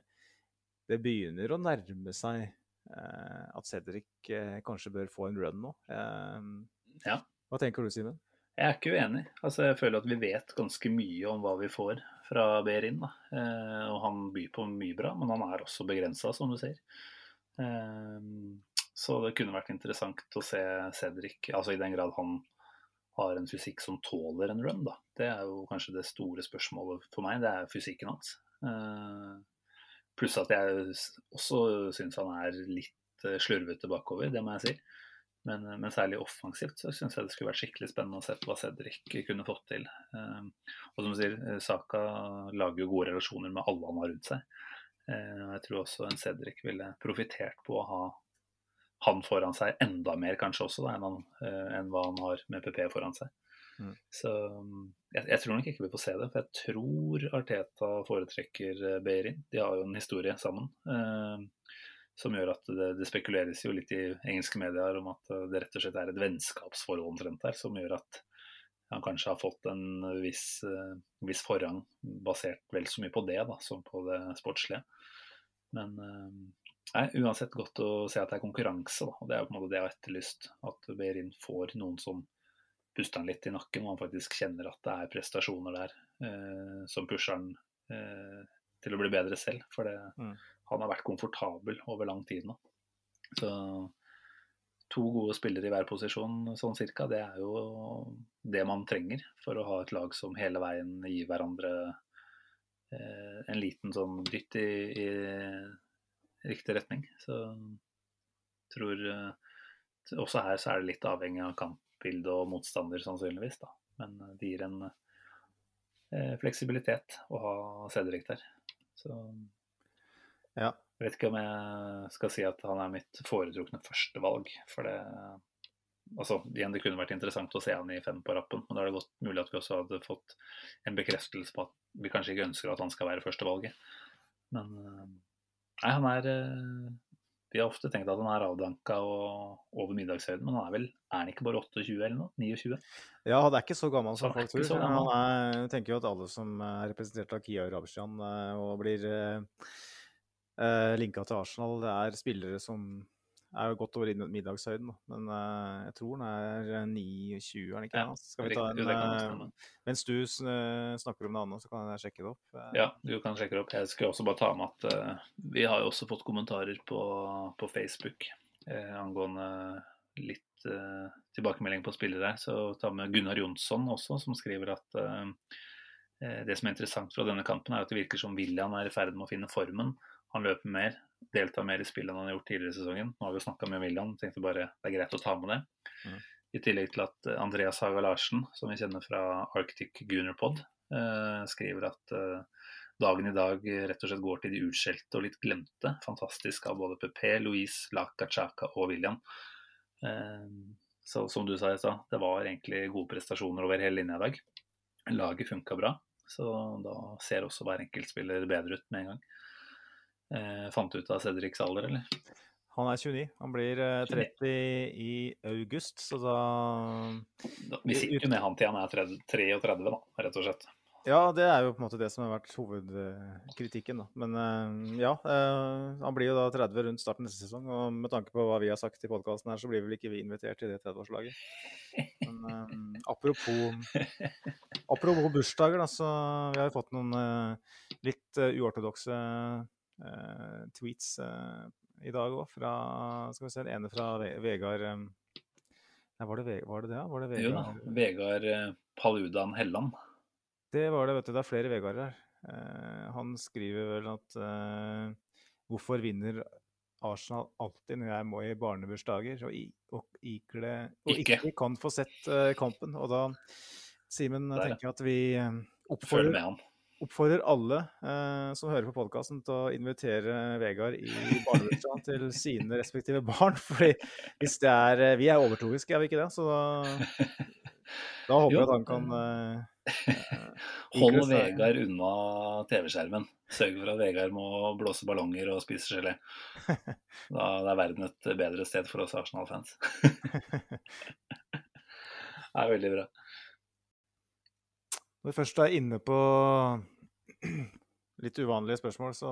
det begynner å nærme seg at Cedric kanskje bør få en run nå. ja. Hva tenker du, Simen? Jeg er ikke uenig. Altså, jeg føler at vi vet ganske mye om hva vi får fra Beirin. og han byr på mye bra, men han er også begrensa, som du sier. Så det kunne vært interessant å se Cedric, altså i den grad han har en fysikk som tåler en run, da. Det er jo kanskje det store spørsmålet for meg, det er fysikken hans. Eh, Pluss at jeg også syns han er litt eh, slurvete bakover, det må jeg si. Men, men særlig offensivt så syns jeg det skulle vært skikkelig spennende å se hva Cedric kunne fått til. Eh, og som du sier, eh, Saka lager jo gode relasjoner med alle han har rundt seg. Eh, og jeg tror også en Cedric ville profitert på å ha han foran seg enda mer kanskje også da, enn, han, eh, enn hva han har med PP foran seg. Mm. Så mm, jeg, jeg tror nok ikke vi får se det, for jeg tror Arteta foretrekker eh, Beirin. De har jo en historie sammen. Eh, som gjør at det, det spekuleres jo litt i engelske medier om at det rett og slett er et vennskapsforhold omtrent der, som gjør at han kanskje har fått en viss, eh, viss forrang basert vel så mye på det da, som på det sportslige. Men nei, uansett godt å se at det er konkurranse, da. og det er på en måte det jeg har etterlyst. At Behrin får noen som puster han litt i nakken, og han faktisk kjenner at det er prestasjoner der eh, som pusher han eh, til å bli bedre selv. For det, Mm. han har vært komfortabel over lang tid nå. Så to gode spillere i hver posisjon sånn cirka, det er jo det man trenger for å ha et lag som hele veien gir hverandre eh, en liten sånn dytt i, i riktig retning. Så jeg tror eh, også her så er det litt avhengig av kampbilde og motstander, sannsynligvis. da. Men eh, det gir en eh, fleksibilitet å ha Cedric der. Så Ja. jeg vet ikke om jeg skal si at han er mitt foretrukne førstevalg. For det altså, igjen, det kunne vært interessant å se han i fem på rappen, men da er det godt mulig at vi også hadde fått en bekreftelse på at vi kanskje ikke ønsker at han skal være førstevalget. Men eh, nei, han er eh, Vi har ofte tenkt at han er avdanka og over middagshøyden, men han er vel Er han ikke bare 28 eller noe? 29? Ja, han er ikke så gammel som folk tror. Han er, jeg tenker jo at alle som er representert av Kia Rabsjan og blir eh, eh, linka til Arsenal, det er spillere som er jo godt over i middagshøyden. Men eh, jeg tror den er eh, 29, er den ikke? Ja, det? Skal vi ta en, eh, mens du eh, snakker om det andre, så kan jeg sjekke det opp. Eh, Ja, du kan sjekke det opp. Jeg skal også bare ta med at uh, vi har jo også fått kommentarer på, på Facebook uh, angående litt eh, tilbakemelding på spillere. Så ta med Gunnar Jonsson også, som skriver at eh, eh, det som er interessant fra denne kampen, er at det virker som William er i ferd med å finne formen. Han løper mer, deltar mer i spillet enn han har gjort tidligere i sesongen. Nå har vi jo snakka med William, tenkte bare det er greit å ta med det. Mm. I tillegg til at eh, Andreas Haga Larsen, som vi kjenner fra Arctic Gunnerpod, eh, skriver at eh, dagen i dag rett og slett går til de utskjelte og litt glemte. Fantastisk av både PP, Louise, Laka, Chaka og William. Eh, så som du sa i stad, det var egentlig gode prestasjoner over hele linja i dag. Laget funka bra, så da ser også hver enkeltspiller bedre ut med en gang. Eh, fant ut av Cedrics alder, eller? Han er 29. Han blir eh, 30 i august, så da Vi sitter jo med han til han er 30, 33, da, rett og slett. Ja, det er jo på en måte det som har vært hovedkritikken, da. Men eh, ja, eh, han blir jo da 30 rundt starten neste sesong, og med tanke på hva vi har sagt i podkasten her, så blir vel ikke vi invitert til det 30-årslaget. Men eh, apropos, apropos bursdager, da, så vi har jo fått noen eh, litt eh, uortodokse eh, tweets eh, i dag òg, fra Skal vi se, den ene fra Ve- Vegard eh, Nei, var det, Ve- var det det? Var det Jo da, Vegard? Vegard eh, Paludan Helland. Det var det, vet du. Det er flere Vegarder her. Eh, han skriver vel at eh, Hvorfor vinner Arsenal alltid når jeg må i barnebursdager og, i, og, ikle, og Ikke. ikke. kan få sett eh, kampen? Og da, Simen, tenker jeg at vi eh, oppfordrer. Oppfordrer alle eh, som hører på podkasten til å invitere Vegard i barnebursdagen til sine respektive barn. fordi hvis det er eh, Vi er overtroiske, er vi ikke det? Så da, da håper jeg at han kan eh, Hold Vegard unna TV-skjermen. Sørg for at Vegard må blåse ballonger og spise gelé. Da er verden et bedre sted for oss Arsenal-fans. Det er veldig bra. Når vi først er inne på litt uvanlige spørsmål, så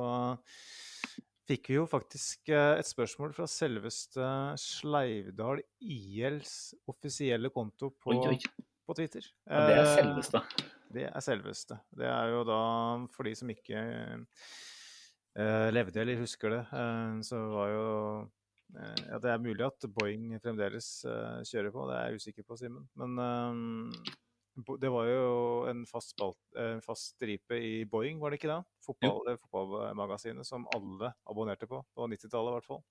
fikk vi jo faktisk eh, et spørsmål fra selveste Sleivdal ILs offisielle konto på, Oi, oi. på Twitter. Ja, det er Eh, selveste. Det er selveste. Det er jo da for de som ikke eh, levde eller husker det, eh, så var jo eh, Ja, det er mulig at Boeing fremdeles kjører på, det er jeg usikker på, Simen. Men det var jo en fast, spalt, en fast stripe i Boeing, var det ikke det? Fotball, ja. fotballmagasinet som alle abonnerte på. Det var 90-tallet i hvert fall.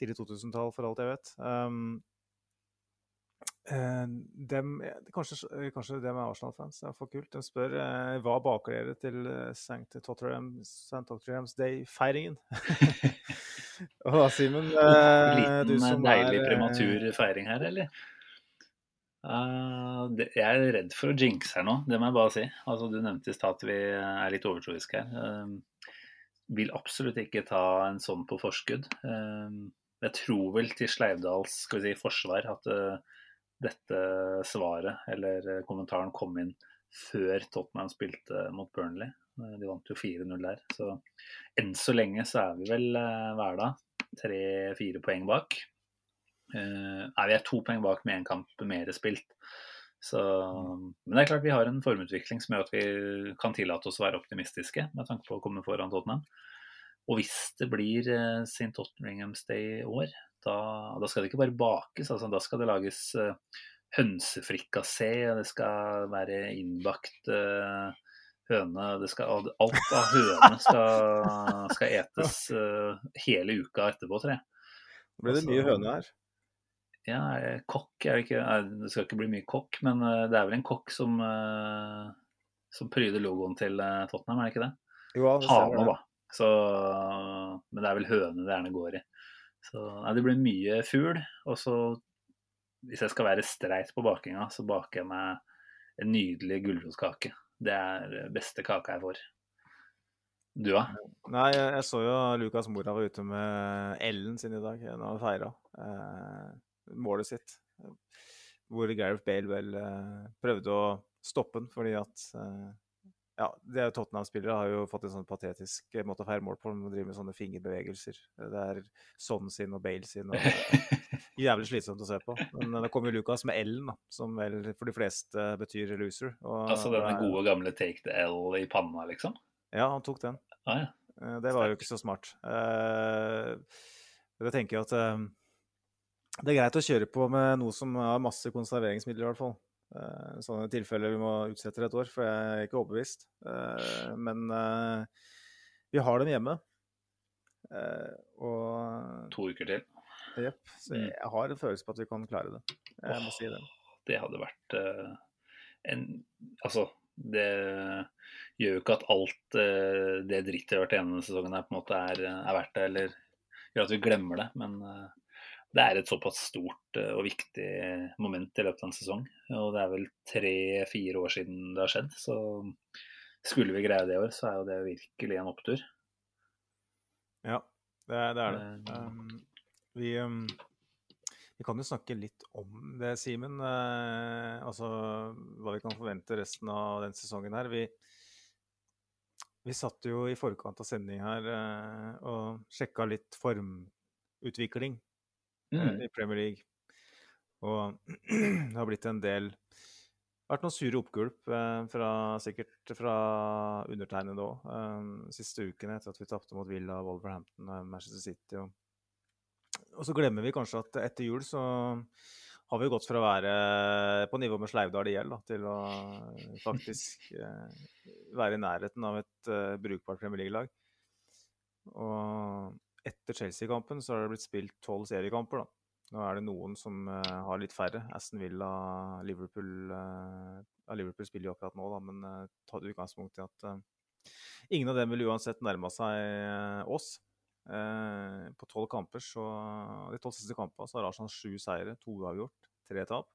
Tidlig 2000-tall, for alt jeg vet. Um, Eh, dem, eh, kanskje, eh, kanskje dem er Arsenal-fans, det er for kult. De spør eh, hva baker dere til eh, St. Tottenhams. Day-feiringen? Og da, Simen, eh, Liten, deilig eh, prematur feiring her, eller? Det, jeg er redd for å jinxe her nå, det må jeg bare si. Altså, du nevnte i stad at vi er litt overtroiske her. Uh, vil absolutt ikke ta en sånn på forskudd. Uh, jeg tror vel til Sleivdals skal vi si, forsvar at dette svaret eller kommentaren kom inn før Tottenham spilte mot Burnley. De vant jo 4-0 der. Så enn så lenge så er vi vel uh, hver dag tre-fire poeng bak. Eh, nei, vi er to poeng bak med én kamp mer spilt. Så, men det er klart vi har en formutvikling som gjør at vi kan tillate oss å være optimistiske med tanke på å komme foran Tottenham. Og hvis det blir eh, St. Tottenhams Day i år, da, da skal det ikke bare bakes. Altså, da skal det lages eh, hønsefrikassé, det skal være innbakt eh, høne det skal, Alt av høne skal, skal etes eh, hele uka etterpå, tror jeg. Ble det mye altså- høne her. Ja, det kokk er det ikke nei, Det skal ikke bli mye kokk, men eh, det er vel en kokk som, eh, som pryder logoen til eh, Tottenham, er det ikke det? Jo, ja, Hane, da. Så, men det er vel høne det gjerne går i. Så nei, det blir mye fugl. Og så, hvis jeg skal være streit på bakinga, så baker jeg meg en nydelig gulrotkake. Det er beste kaka jeg får. Du, da? Nei, jeg, jeg så jo Lukas Mora var ute med Ellen sin i dag når han feira eh, målet sitt. Hvor Gareth Bale vel eh, prøvde å stoppe den fordi at eh, Ja, det er Tottenham-spillere har jo fått en sånn patetisk eh, måte å feire mål på. De driver med sånne fingerbevegelser. Det er Son sin og Bale sin. og Jævlig slitsomt å se på. Men eh, det kom jo Lukas med L-en, da, som vel for de fleste betyr loser. Og Altså denne er- gode gamle take the L i panna, liksom? Ja, han tok den. Ah, ja. Det var jo ikke så smart. Jeg tenker jeg at det er greit å kjøre på med noe som har masse konserveringsmidler, i hvert fall. Eh, Sånne tilfeller vi må utsette det et år, for jeg er ikke overbevist. Eh, Men eh, vi har dem hjemme. Og To uker til. jepp, så Mm. jeg har en følelse på at vi kan klare det. Jeg må si det. Det hadde vært en Altså, det gjør jo ikke at alt det drittet vi har vært igjennom denne sesongen her, på en måte er, er verdt det, eller gjør at vi glemmer det. Men det er et såpass stort eh, og viktig moment i løpet av en sesong. Og det er vel tre-fire år siden det har skjedd. Så skulle vi greie det i år, så er jo det virkelig en opptur. Ja, det er det. Er det. Eh, Um, vi, um, vi kan jo snakke litt om det, Simen. Uh, altså hva vi kan forvente resten av den sesongen her. Vi, vi satt jo i forkant av sending her uh, og sjekka litt formutvikling eh, Mm. i Premier League. Og det har blitt en del vært noen sure oppgulp eh, fra, sikkert fra undertegnede òg. Eh, siste ukene etter at vi tapte mot Villa, Wolverhampton og Manchester City. Og, og så glemmer vi kanskje at etter jul så har vi gått fra å være på nivå med Sleivdal IL da, til å faktisk eh, være i nærheten av et eh, brukbart Premier League-lag. Og etter Chelsea-kampen så har det blitt spilt tolv seriekamper. da. Nå er det noen som uh, har litt færre. Aston Villa, Liverpool uh, ja, Liverpool spiller jo akkurat nå, da, men uh, ta utgangspunkt i at ingen av dem vil uansett nærma seg oss. Eh, på tolv kamper, så de tolv siste kampene så har Arsenal sju seire, to uavgjort, tre tap.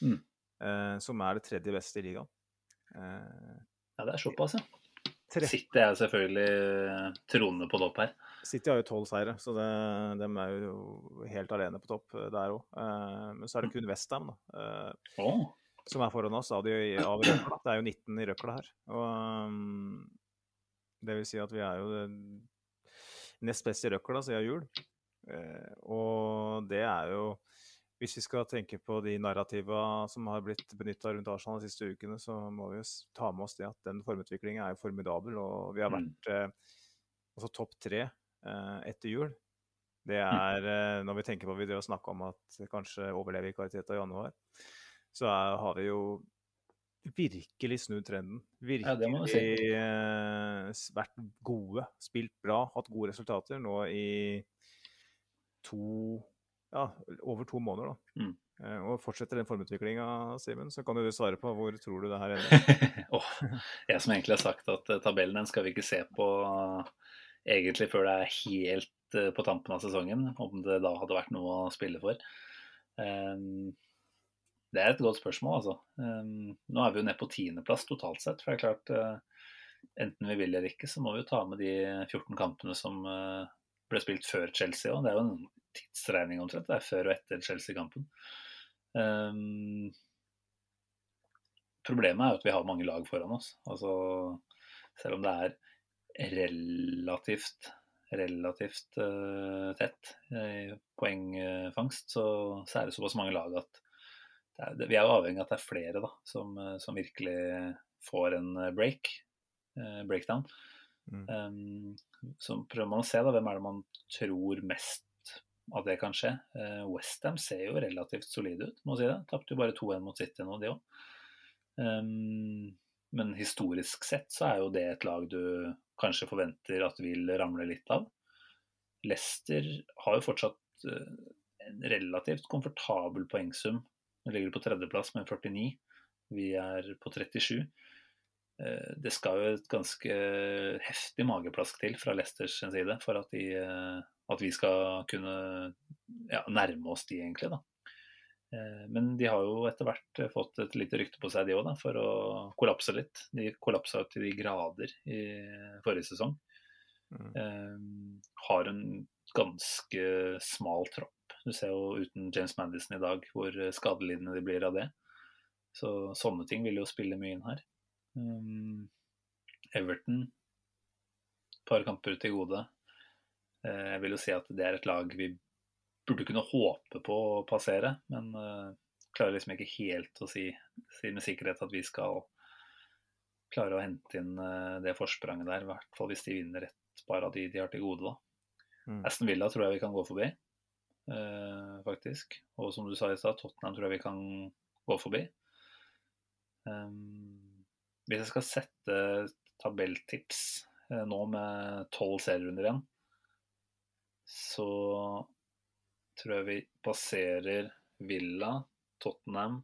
Mm. Eh, som er det tredje beste i ligaen. Eh, Ja, det er såpass, ja. City er selvfølgelig eh, troende på topp her. City har jo tolv seire, så det, de er jo helt alene på topp eh, der òg. Eh, men så er det kun Westham. Eh, som er foran oss av, de, av røkla. Det er jo 19 i røkla her. Og, um, det vil si at vi er jo nest best i røkla siden jul. Og det er jo Hvis vi skal tenke på de narrativa som har blitt benytta rundt Arsenal de siste ukene, så må vi jo ta med oss det at den formutviklingen er jo formidabel. Og vi har Mm. vært eh, altså topp tre eh, etter jul, det er eh, Når vi tenker på vi drev og snakka om at kanskje overlever ikke Ariteta i januar, så er, har vi jo virkelig snudd trenden. Ja, det Virkelig si. eh, vært gode, spilt bra, hatt gode resultater nå i to Ja, over to måneder, da. Mm. Eh, og fortsetter den formutviklinga, Simen, så kan jo du svare på hvor tror du det her ender. oh, jeg som egentlig har sagt at eh, tabellen den skal vi ikke se på eh, egentlig før det er helt på tampen av sesongen, om det da hadde vært noe å spille for. Um, det er et godt spørsmål, altså. Um, nå er vi jo nede på tiendeplass totalt sett. For det er klart, uh, enten vi vil eller ikke, så må vi jo ta med de 14 kampene som eh, ble spilt før Chelsea òg. Det er jo en tidsregning omtrent. Det er før og etter Chelsea-kampen. Um, Problemet er jo at vi har mange lag foran oss. Altså, selv om det er relativt relativt uh, tett i poengfangst, så, så er det såpass mange lag at er, vi er jo avhengig av at det er flere da, som, eh, som virkelig får en break, uh, breakdown. Mm. Um, så prøver man å se da, hvem er det man tror mest at det kan skje. Uh, Westham ser jo relativt solide ut, må si det. Tapte jo bare 2-1 mot City nå, de òg. Um, men historisk sett så er jo det et lag du kanskje forventer at vil ramle litt av. Leicester har jo fortsatt eh, en relativt komfortabel poengsum. De ligger på tredjeplass med 49. Vi er på 37. Eh, Det skal jo et ganske heftig mageplask til fra Leicesters side for at, de, eh, at vi skal kunne ja, nærme oss de, egentlig. da. Eh, Men de har jo etter hvert fått et lite rykte på seg, de òg, for å kollapse litt. De kollapsa til de grader i forrige sesong. Mm. Har en ganske smal tropp. Du ser jo uten James Madison i dag hvor skadelidende de blir av det. Så sånne ting vil jo spille mye inn her. Um, Everton, et par kamper til gode. Eh, jeg vil jo si at det er et lag vi burde kunne håpe på å passere, men eh, klarer liksom ikke helt å si, si med sikkerhet at vi skal klare å hente inn eh, det forspranget der. I hvert fall hvis de vinner et par av de de har til gode, da. Mm. Aston Villa tror jeg vi kan gå forbi, eh, faktisk. Og som du sa i stad, Tottenham tror jeg vi kan gå forbi. Um, hvis jeg skal sette tabelltips eh, nå med tolv serierunder igjen, så tror jeg vi passerer Villa, Tottenham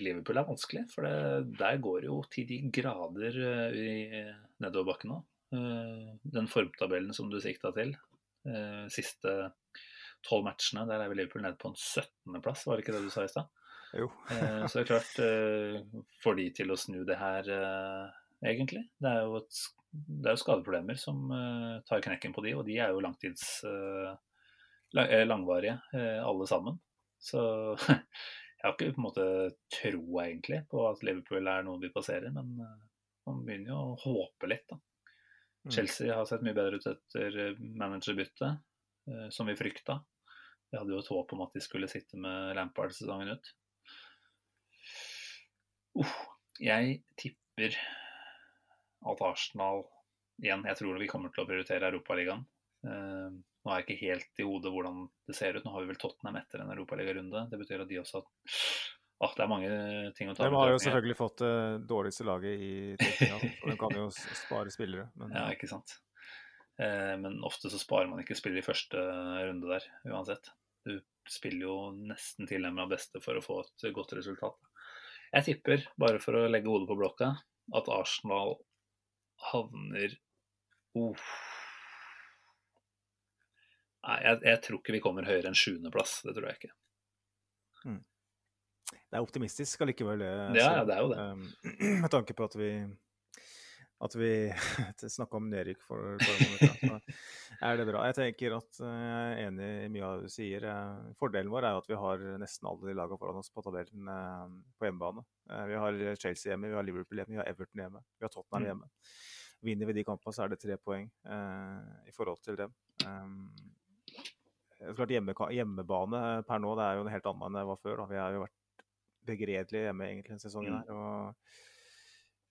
Liverpool er vanskelig, for det, der går jo til de grader eh, i nedoverbakken nå. Eh, Den formtabellen som du sikta til, siste tolv matchene, der er vi Liverpool nede på en 17.-plass, var det ikke det du sa i stad? Jo. Eh, Så det er klart, eh, får de til å snu det her, eh, egentlig? Det er jo, et, det er jo skadeproblemer som tar knekken på de, og de er jo langtids lang- langvarige, alle sammen. Så jeg har ikke på en måte troa egentlig på at Liverpool er noe vi passerer, men man begynner jo å håpe litt, da. Mm. Chelsea har sett mye bedre ut etter managerbyttet, som vi frykta. Vi hadde jo et håp om at de skulle sitte med Lampard sesongen ut. Uff, jeg tipper at Arsenal igjen, jeg tror vi kommer til å prioritere Europaligaen. Uh, nå har jeg ikke helt i hodet hvordan det ser ut. Nå har vi vel Tottenham etter en europaligarunde. Det betyr at de også ah, Det er mange ting å ta De har jo selvfølgelig fått det dårligste laget i Tottenham, for de kan jo spare spillere. Men Ja, ikke sant. Eh, men ofte så sparer man ikke spillere i første runde der, uansett. Du spiller jo nesten tilnærmet beste for å få et godt resultat. Jeg tipper, bare for å legge hodet på blokka, at Arsenal havner Uff. Nei, jeg, jeg tror ikke vi kommer høyere enn sjuendeplass. Det tror jeg ikke. det er optimistisk allikevel, det. Ja, ja, det er jo det. Um, med tanke på at vi at vi snakka om nedrykk for et par måneder siden. Er det bra? Jeg tenker at eh, jeg er enig i mye av det du sier. Eh, Fordelen vår er at vi har nesten alle de lagene foran oss på tabellen eh, på hjemmebane. Vi har Chelsea hjemme, vi har Liverpool hjemme, vi har Everton hjemme, vi har Tottenham Mm. hjemme. Vinner vi de kampene, så er det tre poeng eh, i forhold til dem. Um, klart hjemme, Hjemmebane per nå det er jo en helt annen enn det var før. Da. Vi har jo vært begredelige hjemme egentlig denne sesongen. Mm. her, og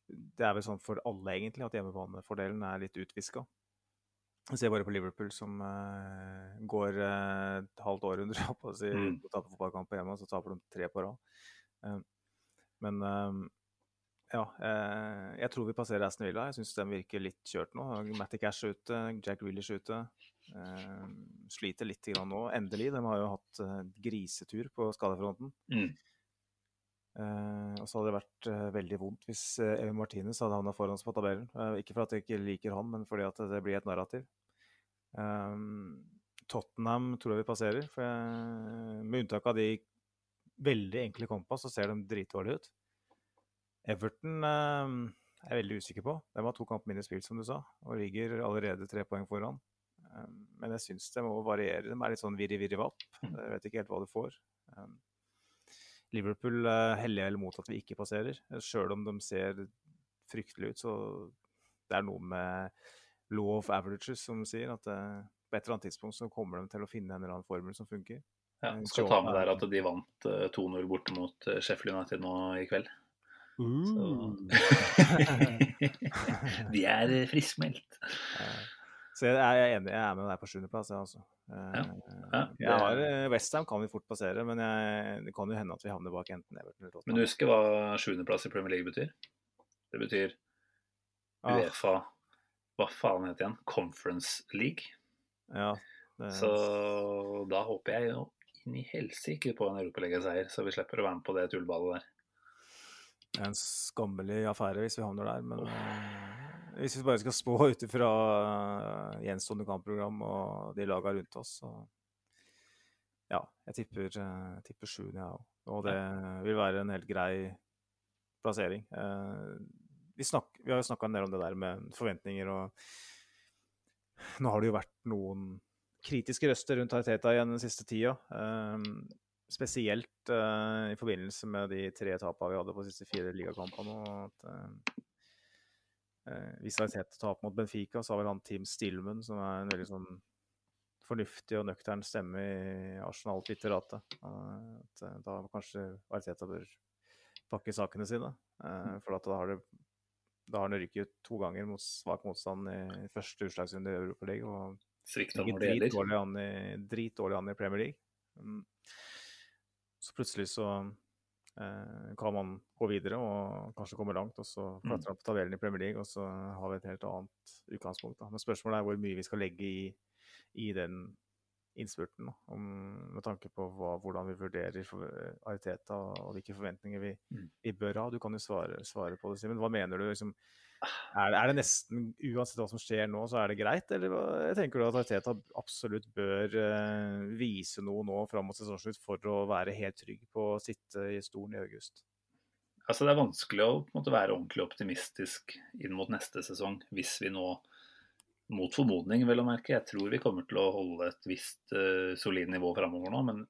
det er vel sånn for alle, egentlig, at hjemmebanefordelen er litt utviska. Se bare på Liverpool, som uh, går uh, et halvt århundre på og si, mm. taper fotballkamp hjemme, og så taper de tre på rad. Uh, men ja, jeg tror vi passerer Aston Villa. Jeg syns den virker litt kjørt nå. Matty Cash er ute, Jack Willish ute. sliter litt nå. Endelig. De har jo hatt grisetur på skadefronten. Mm. Uh, og så hadde det vært uh, veldig vondt hvis uh, Evin Martinez hadde havna foran oss på tabellen. ikke fordi jeg ikke liker han, men fordi at det blir et narrativ. Tottenham tror jeg vi passerer. Jeg, med unntak av de veldig enkle kompa, så ser de dritdårlige ut. Everton er jeg veldig usikker på. De har to kamper mindre spilt, som du sa, og ligger allerede tre poeng foran. men jeg syns det må variere. De er litt sånn virri-virri-vapp. Jeg vet ikke helt hva du får. Um, Liverpool uh, heller vel mot at vi ikke passerer. Sjøl om de ser fryktelig ut, så det er noe med law of averages, som de sier. At uh, på et eller annet tidspunkt så kommer de til å finne en eller annen formel som funker. Ja, skal ta med der at de vant uh, eh, 2-0 borte mot Sheffield United nå i kveld. Uh. de er friskmeldt. Så jeg er enig, jeg er med deg på sjuendeplass, jeg altså. Ja. Ja, jeg har eh, Westham kan vi fort passere, men jeg, det kan jo hende at vi havner bak enten Everton eller Tottenham. Men du husker hva sjuendeplass i Premier League betyr? Det betyr ah. Hva faen heter det igjen? Conference League. Ja, det... Så da håper jeg jo inn i helsike på en europaligaseier, så vi slipper å være med på det tullballet der. Det er en skammelig affære hvis vi havner der, men oh. Hvis vi bare skal spå ut ifra uh, gjenstående kampprogram og de laga rundt oss, så ja, jeg tipper, uh, tipper sjuende, jeg ja, òg. Og det vil være en helt grei plassering. Uh, vi, snak, vi, har jo snakka en del om det der med forventninger og Nå har det jo vært noen kritiske røster rundt Ariteta igjen den siste tida. Spesielt i forbindelse med de tre tapene vi hadde på de siste fire ligakampene. Eh, hvis Arteta taper mot Benfica, så har vel han Team Stillman, som er en veldig sånn fornuftig og nøktern stemme i Arsenal-twitteratet. Da da kanskje Arteta bør pakke sakene sine. Uh, for da har det da har han rykket to ganger mot svak motstand i første utslagsrunde i Europaligaen. Og ligger dritdårlig an, drit an i Premier League. Um, så plutselig så Eh, kan man gå videre og kanskje komme langt, og så mm. klatre opp tabellen i Premier League, og så har vi et helt annet utgangspunkt. Da. Men spørsmålet er hvor mye vi skal legge i, i den innspurten, om, med tanke på hva, hvordan vi vurderer Ariteta og, og hvilke forventninger vi, mm. vi, bør ha. Du kan jo svare, svare på det, Simen. Hva mener du? Liksom, er, er, det nesten, uansett hva som skjer nå, så er det greit? Eller jeg tenker du at Arteta absolutt bør uh, vise noe nå fram mot sesongslutt for å være helt trygg på å sitte i stolen i august? Altså Det er vanskelig å måte, være ordentlig optimistisk inn mot neste sesong hvis vi nå, mot formodning vel å merke, jeg tror vi kommer til å holde et visst uh, solid nivå framover nå. Men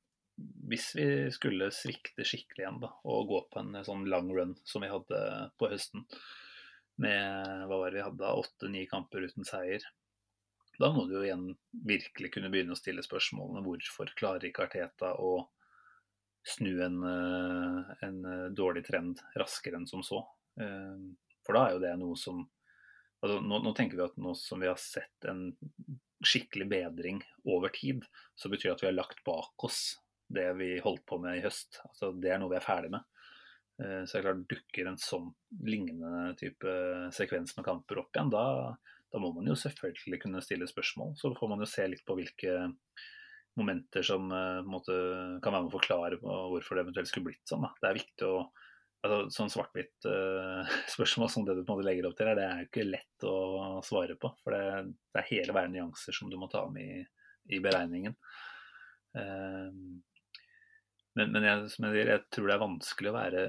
hvis vi skulle svikte skikkelig igjen da, og gå på en sånn lang run som vi hadde på høsten, med hva var det vi hadde, åtte-ni kamper uten seier. Da må du jo igjen virkelig kunne begynne å stille spørsmålene hvorfor klarer ikke Arteta å snu en, eh, en eh, dårlig trend raskere enn som så. Eh, for da er jo det noe som altså nå, nå, tenker vi at nå som vi har sett en skikkelig bedring over tid, så betyr det at vi har lagt bak oss det vi holdt på med i høst. Altså Det er noe vi er ferdig med. Eh, så jeg klart dukker en sånn lignende type sekvens med kamper opp igjen, da, da, må man jo selvfølgelig kunne stille spørsmål. Så får man jo se litt på hvilke momenter som uh, måte, kan være med å forklare hvorfor det eventuelt skulle blitt sånn. Da. Det er viktig å altså, Sånn svart-hvitt uh, spørsmål som det du på en måte legger opp til, det er jo ikke lett å svare på. For det, det er hele veien nyanser som du må ta med i, i beregningen. Uh, men, men jeg, jeg, jeg, tror det er vanskelig å være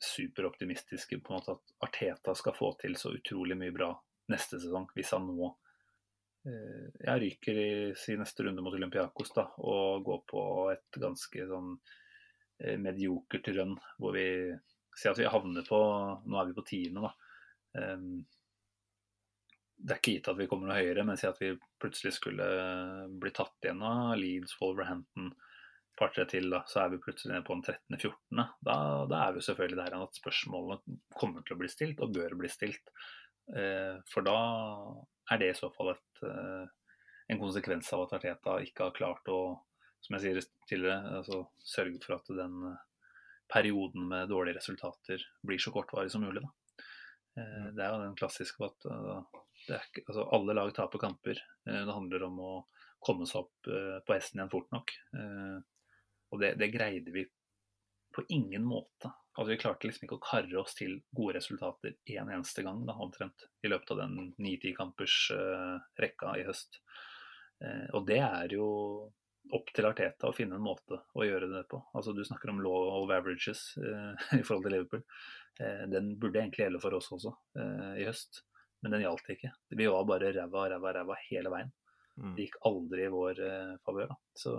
superoptimistiske på en måte at Arteta skal få til så utrolig mye bra neste sesong, hvis han nå eh, ja, ryker i sin neste runde mot Olympiakos da, og går på et ganske sånn eh, mediokert rønn hvor vi ser at vi havner på Nå er vi på tiende, da. Um, det er ikke gitt at vi kommer noe høyere, men si at vi plutselig skulle bli tatt igjen av Leeds, Wolverhampton, par-tre til, da, så er vi plutselig nede på en 13.-14. Da, da er vi selvfølgelig der at spørsmålene kommer til å bli stilt, og bør bli stilt. Eh, for da er det i så fall et, eh, en konsekvens av at Arteta ikke har klart å som jeg sier tidligere, altså, sørge for at den perioden med dårlige resultater blir så kortvarig som mulig. Da. Det er jo den klassiske at ikke, altså, alle lag taper kamper. Det handler om å komme seg opp på hesten igjen fort nok. Og det, det greide vi på ingen måte. Altså, vi klarte liksom ikke å karre oss til gode resultater én en eneste gang, da, omtrent, i løpet av den ni-ti kampers uh, rekka i høst. Uh, og det er jo opp til Arteta å finne en måte å gjøre det på. Altså Du snakker om law of averages uh, i forhold til Liverpool. den burde egentlig gjelde for oss også i høst, men den gjaldt ikke. Vi var bare ræva, ræva, ræva hele veien. Mm. Det gikk aldri i vår favør. Så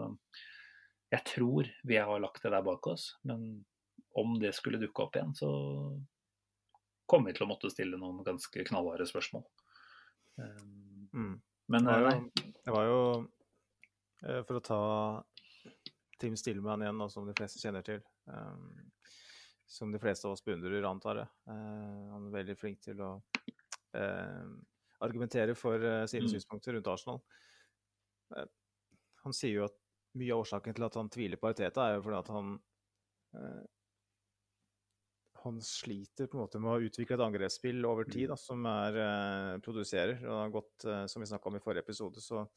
jeg tror vi har lagt det der bak oss, men om det skulle dukke opp igjen, så kommer vi til å måtte stille noen ganske knallharde spørsmål. Mm. Men det var, jo, det var jo eh, For å ta Tim Stillman igjen, som de fleste kjenner til. Som de fleste av oss beundrer, antar jeg. Han er veldig flink til å argumentere for sine mm. synspunkter rundt Arsenal. han sier jo at mye av årsaken til at han tviler på Arteta, er jo fordi at han han sliter på en måte med å utvikle et angrepsspill over tid da, som er, eh, produserer. og det har gått, eh, Som vi snakka om i forrige episode, så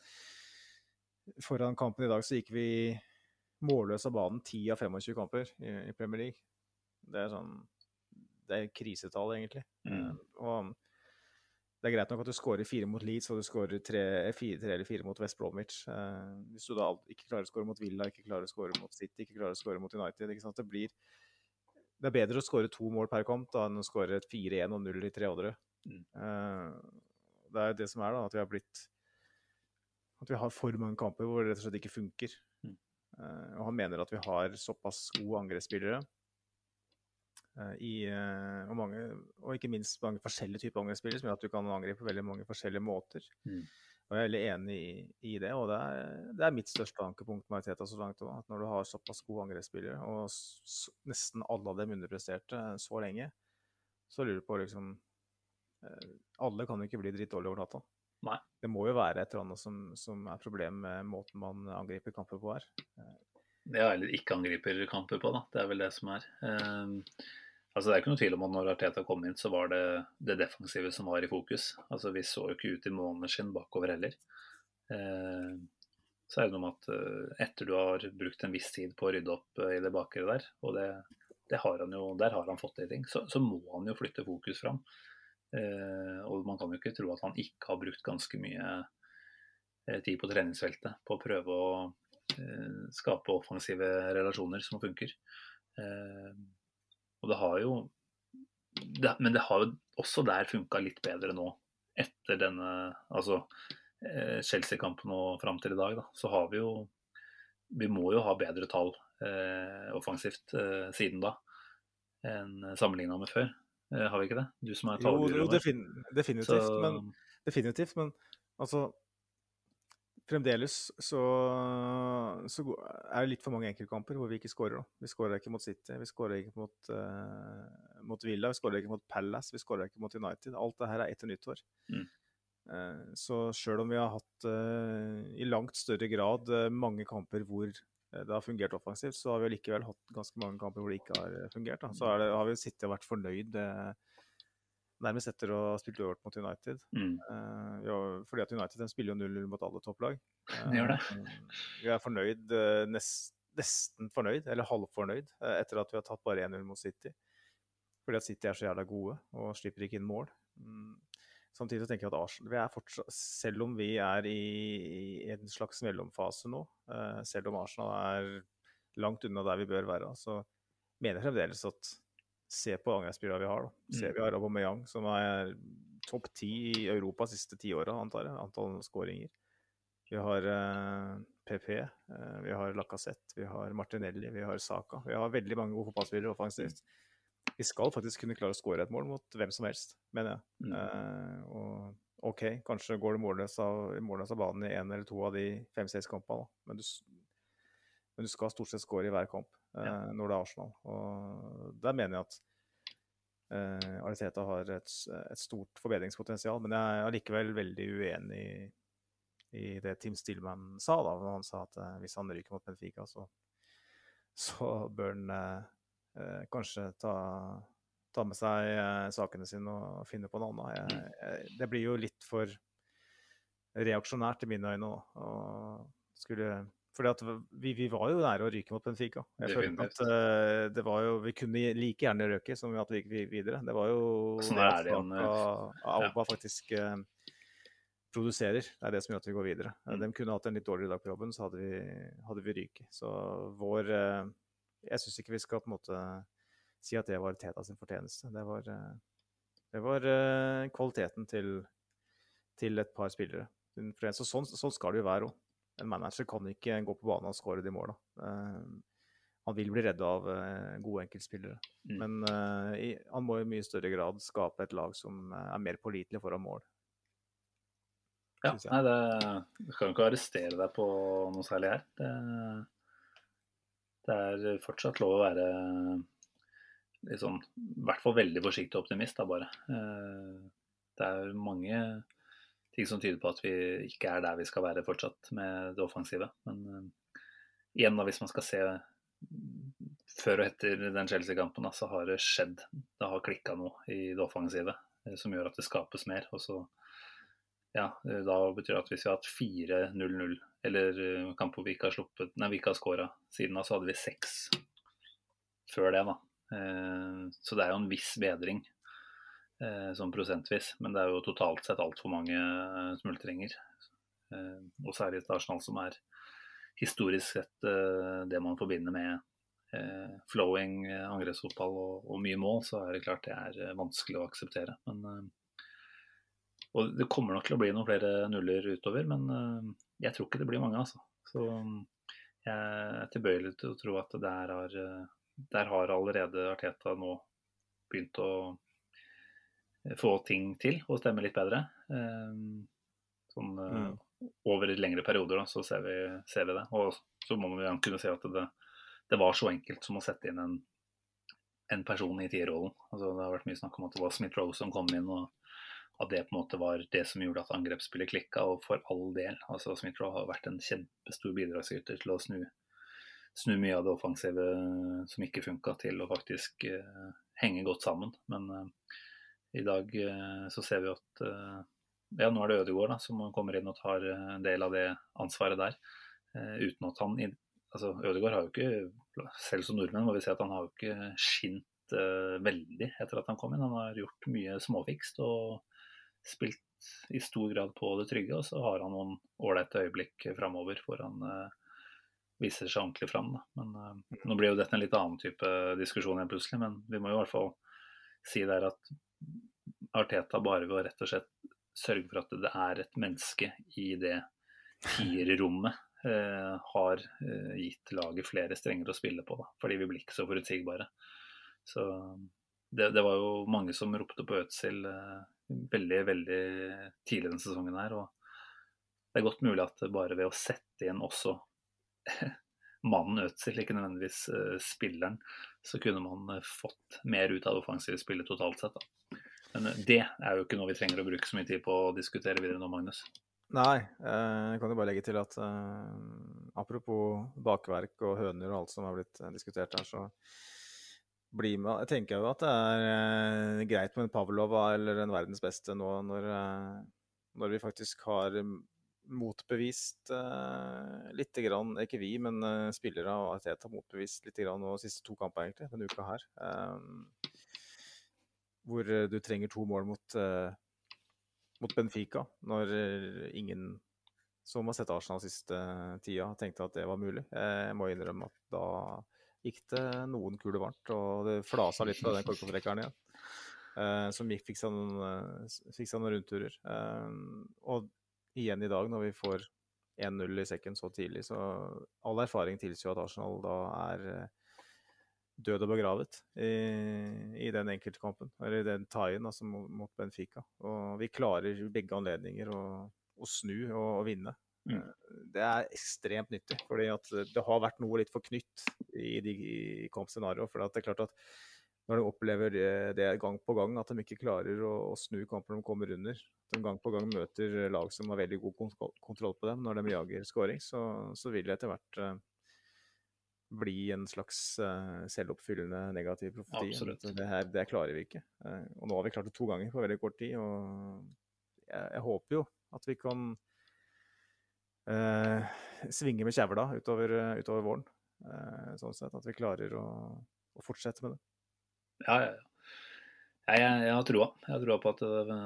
foran kampen i dag så gikk vi målløs av banen 10 av 25 kamper i, i, Premier League. Det er sånn Det er krisetall, egentlig. Mm. Eh, og det er greit nok at du skårer fire mot Leeds og du skårer tre, fire, tre eller fire mot West Bromwich. Eh, hvis du da ikke klarer å skåre mot Villa, ikke klarer å skåre mot City, ikke klarer å skåre mot United? Det blir det er bedre å skåre to mål per kamp da, enn å skåre 4-1 og 0 i tre andre. Mm. Uh, det er det som er, da, at vi har blitt At vi har for mange kamper hvor det rett og slett ikke funker. Mm. Uh, og han mener at vi har såpass gode angrepsspillere i, og, mange, og ikke minst mange forskjellige typer angrepsspillere som gjør at du kan angripe på veldig mange forskjellige måter. Mm. Og jeg er veldig enig i, i det. Og det er, det er, mitt største ankepunkt med Teta så langt òg. At når du har såpass gode angrepsspillere, og s, nesten alle av dem underpresterte så lenge, så lurer du på liksom eh, Alle kan jo ikke bli drittdårlige over natta. Nei. Det må jo være et eller annet som, som er problemet med måten man angriper kamper på her. Ja, eller ikke angriper kamper på, da. Det er vel det som er. Um, Altså, det er ikke noe tvil om at når Arteta kom inn, så var det det defensive som var i fokus. Altså, Vi så jo ikke ut i måneden sin bakover heller. Eh, så er det noe med at eh, etter du har brukt en viss tid på å rydde opp eh, i det bakre der, og det, det har han jo, der har han fått til ting, så, så, må han jo flytte fokus fram. Eh, og man kan jo ikke tro at han ikke har brukt ganske mye eh, tid på treningsfeltet på å prøve å eh, skape offensive relasjoner som funker. Eh, og det har jo det, Men det har jo også der funka litt bedre nå, etter denne altså eh, Chelsea-kampen og fram til i dag. Da, så har vi jo Vi må jo ha bedre tall eh, offensivt eh, siden da enn sammenligna med før. Eh, har vi ikke det? Du som er tallguru. Jo, defin definitivt, men, definitivt, men altså fremdeles så, så, er det litt for mange enkeltkamper hvor vi ikke skårer. Vi skårer ikke mot City, vi skårer ikke mot, uh, mot Villa, vi skårer ikke mot Palace, vi skårer ikke mot United. Alt det her er etter nyttår. Mm. Uh, så sjøl om vi har hatt uh, i langt større grad mange kamper hvor det har fungert offensivt, så har vi likevel hatt ganske mange kamper hvor det ikke har fungert. Da. Så det, har vi sittet og vært fornøyd. Uh, nærmest etter å ha spilt uavgjort mot United. Mm. Uh, ja, fordi at United spiller jo 0-0 mot alle topplag. Uh, De gjør det. vi er fornøyd, uh, nest, nesten fornøyd, eller halvfornøyd, etter at vi har tatt bare 1-0 mot City. Fordi at City er så jævla gode og slipper ikke inn mål. Mm. Samtidig tenker jeg at Arsenal, vi er fortsatt, selv om vi er i, i en slags mellomfase nå, selv om Arsenal er langt unna der vi bør være, så mener jeg fremdeles at se på angrepsspillerne vi har. Da. Ser mm. vi har Aubameyang, som er topp ti i Europa de siste ti åra, antar jeg. Antall skåringer. Vi har uh, eh, PP, uh, eh, vi har Lacassette, vi har Martinelli, vi har Saka. Vi har veldig mange gode fotballspillere offensivt. Vi skal faktisk kunne klare å skåre et mål mot hvem som helst, mener jeg. Mm. Uh, og OK, kanskje går det målløs av, målløs av banen i én eller to av de fem-seks kampene, men du, Men du skal stort sett score i hver kamp Ja. når det er Arsenal. Og der mener jeg at eh, Ariteta har et, et stort forbedringspotensial. Men jeg er allikevel veldig uenig i, i det Tim Stillman sa, da, når han sa at eh, hvis han ryker mot Benfica, så, så bør han eh, eh, kanskje ta, ta med seg eh, sakene sine og finne på noe annet. Jeg, jeg, det blir jo litt for reaksjonært i mine øyne. da, skulle fordi at vi, vi var jo nære å ryke mot Benfica. Jeg følte at eh, det var jo, Vi kunne like gjerne røke som at vi gikk videre. Det var jo Sånn det er at det igjen, Saka- ja. faktisk uh, produserer. Det er det som gjør at vi går videre. Eh, Mm. De kunne hatt en litt dårligere dag på jobben, så hadde vi, hadde vi ryket. Så vår uh, Jeg syns ikke vi skal på en måte si at det var Teta sin fortjeneste. Det var, eh, det var eh, kvaliteten til, til et par spillere. Så sånn, sånn skal det jo være òg. En manager kan ikke gå på banen og skåre de måla. Uh, han vil bli redda av uh, gode enkeltspillere. Mm. Men uh, i, han må i mye større grad skape et lag som eh, er mer pålitelig foran mål. Ja, nei, det, du kan ikke arrestere deg på noe særlig her. Det, det er fortsatt lov å være litt sånn, i hvert fall veldig forsiktig optimist, da bare. Eh, Det er mange ting som tyder på at vi ikke er der vi skal være fortsatt med det offensive. Men uh, igjen, da, hvis man skal se før og etter den Chelsea-kampen, så har det skjedd. Det har klikka noe i det offensive eh, som gjør at det skapes mer. Og så ja, eh, da betyr det at hvis vi har hatt 4-0-0, eller kamp hvor vi ikke har sluppet Nei, vi ikke har skåra siden da, så hadde vi seks før det, da. Så det er jo en viss bedring sånn prosentvis, men det er jo totalt sett altfor mange eh, smultringer. Eh, Og særlig et Arsenal som er historisk sett eh, det man forbinder med eh, flowing eh, angrepsfotball og, og mye mål, så er det klart det er eh, vanskelig å akseptere. Men eh, og det kommer nok til å bli noen flere nuller utover, men jeg tror ikke det blir mange, altså. Så jeg er tilbøyelig til å tro at der har, der har allerede Arteta nå begynt å få ting til og stemme litt bedre. Eh, Sånn mm. over lengre perioder, da, så ser vi, ser vi det. Og så må man jo kunne se at det, det var så enkelt som å sette inn en, en person i tierrollen. Altså, det har vært mye snakk om at det var Smith-Rose som kom inn. og at det på en måte var det som gjorde at angrepsspillet klikka, og for all del. altså Smith-Rowe har vært en kjempestor bidragsyter til å snu, snu mye av det offensive som ikke funka, til å faktisk uh, henge godt sammen. Men eh, i dag eh, så ser vi at eh, ja, nå er det Ødegaard da, som kommer inn og tar eh, en del av det ansvaret der. uten at han altså Ødegaard har jo ikke, selv som nordmenn må vi si at han har jo ikke skint veldig etter at han kom inn. Han har gjort mye småfikst og spilt i stor grad på det trygge, og så har han noen ålreite øyeblikk framover hvor han viser seg ordentlig fram. Men nå blir jo dette en litt annen type diskusjon igjen plutselig, men vi må jo i hvert fall si der at Arteta bare ved å rett og slett sørge for at det er et menneske i det tierrommet eh, har eh, gitt laget flere strenger å spille på, da, fordi vi blir ikke så forutsigbare. Så det, det var jo mange som ropte på Øtzil eh, veldig, veldig tidlig denne sesongen her. Og det er godt mulig at bare ved å sette inn også mannen Øtzil, ikke nødvendigvis eh, spilleren, så kunne man eh, fått mer ut av det offensive spillet totalt sett. Da. Men eh, det er jo ikke noe vi trenger å bruke så mye tid på å diskutere videre nå, Magnus. Nei, eh, jeg kan jo bare legge til at apropos bakverk og høner og alt som har blitt diskutert her, så bli med Jeg tenker jo at det er greit med en Pavlova eller en verdens beste nå når, når vi faktisk har motbevist uh, lite grann, ikke vi, men uh, spillere av Arteta har motbevist lite grann nå de siste to kamper egentlig, denne uka her. Um, hvor du trenger to mål mot uh, mot Benfica, når ingen som har sett Arsenal siste tida, tenkte at det var mulig. Jeg må innrømme at da gikk det noen kuler varmt, og det flasa litt fra den korkofrekkeren igjen. Uh, Som gikk, fikk noen, fikk seg noen rundturer. Og igjen i dag, når vi får 1-0 i sekken så tidlig, så all erfaring tilsier at Arsenal da er eh, død og begravet i, i den enkeltkampen, eller i den tie-in altså, mot, Benfica. Og vi klarer begge anledninger å, å snu og, og vinne. Mm. Eh, det er ekstremt nyttig. fordi at det har vært noe litt for knytt i de i kampscenarioene. For det er klart at når de opplever det gang på gang, at de ikke klarer å, å snu kamper når de kommer under, at de gang på gang møter lag som har veldig god kontroll på dem når de jager scoring, så, så vil det etter hvert uh, bli en slags uh, selvoppfyllende negativ profeti. Absolutt. Det, her, det klarer vi ikke. Uh, og nå har vi klart det to ganger på veldig kort tid. og jeg, jeg håper jo at vi kan svinge med kjevla utover, utover våren. sånn sett at vi klarer å, å fortsette med det. Ja, ja. Jeg, jeg, jeg har troa. Jeg har troa på at det,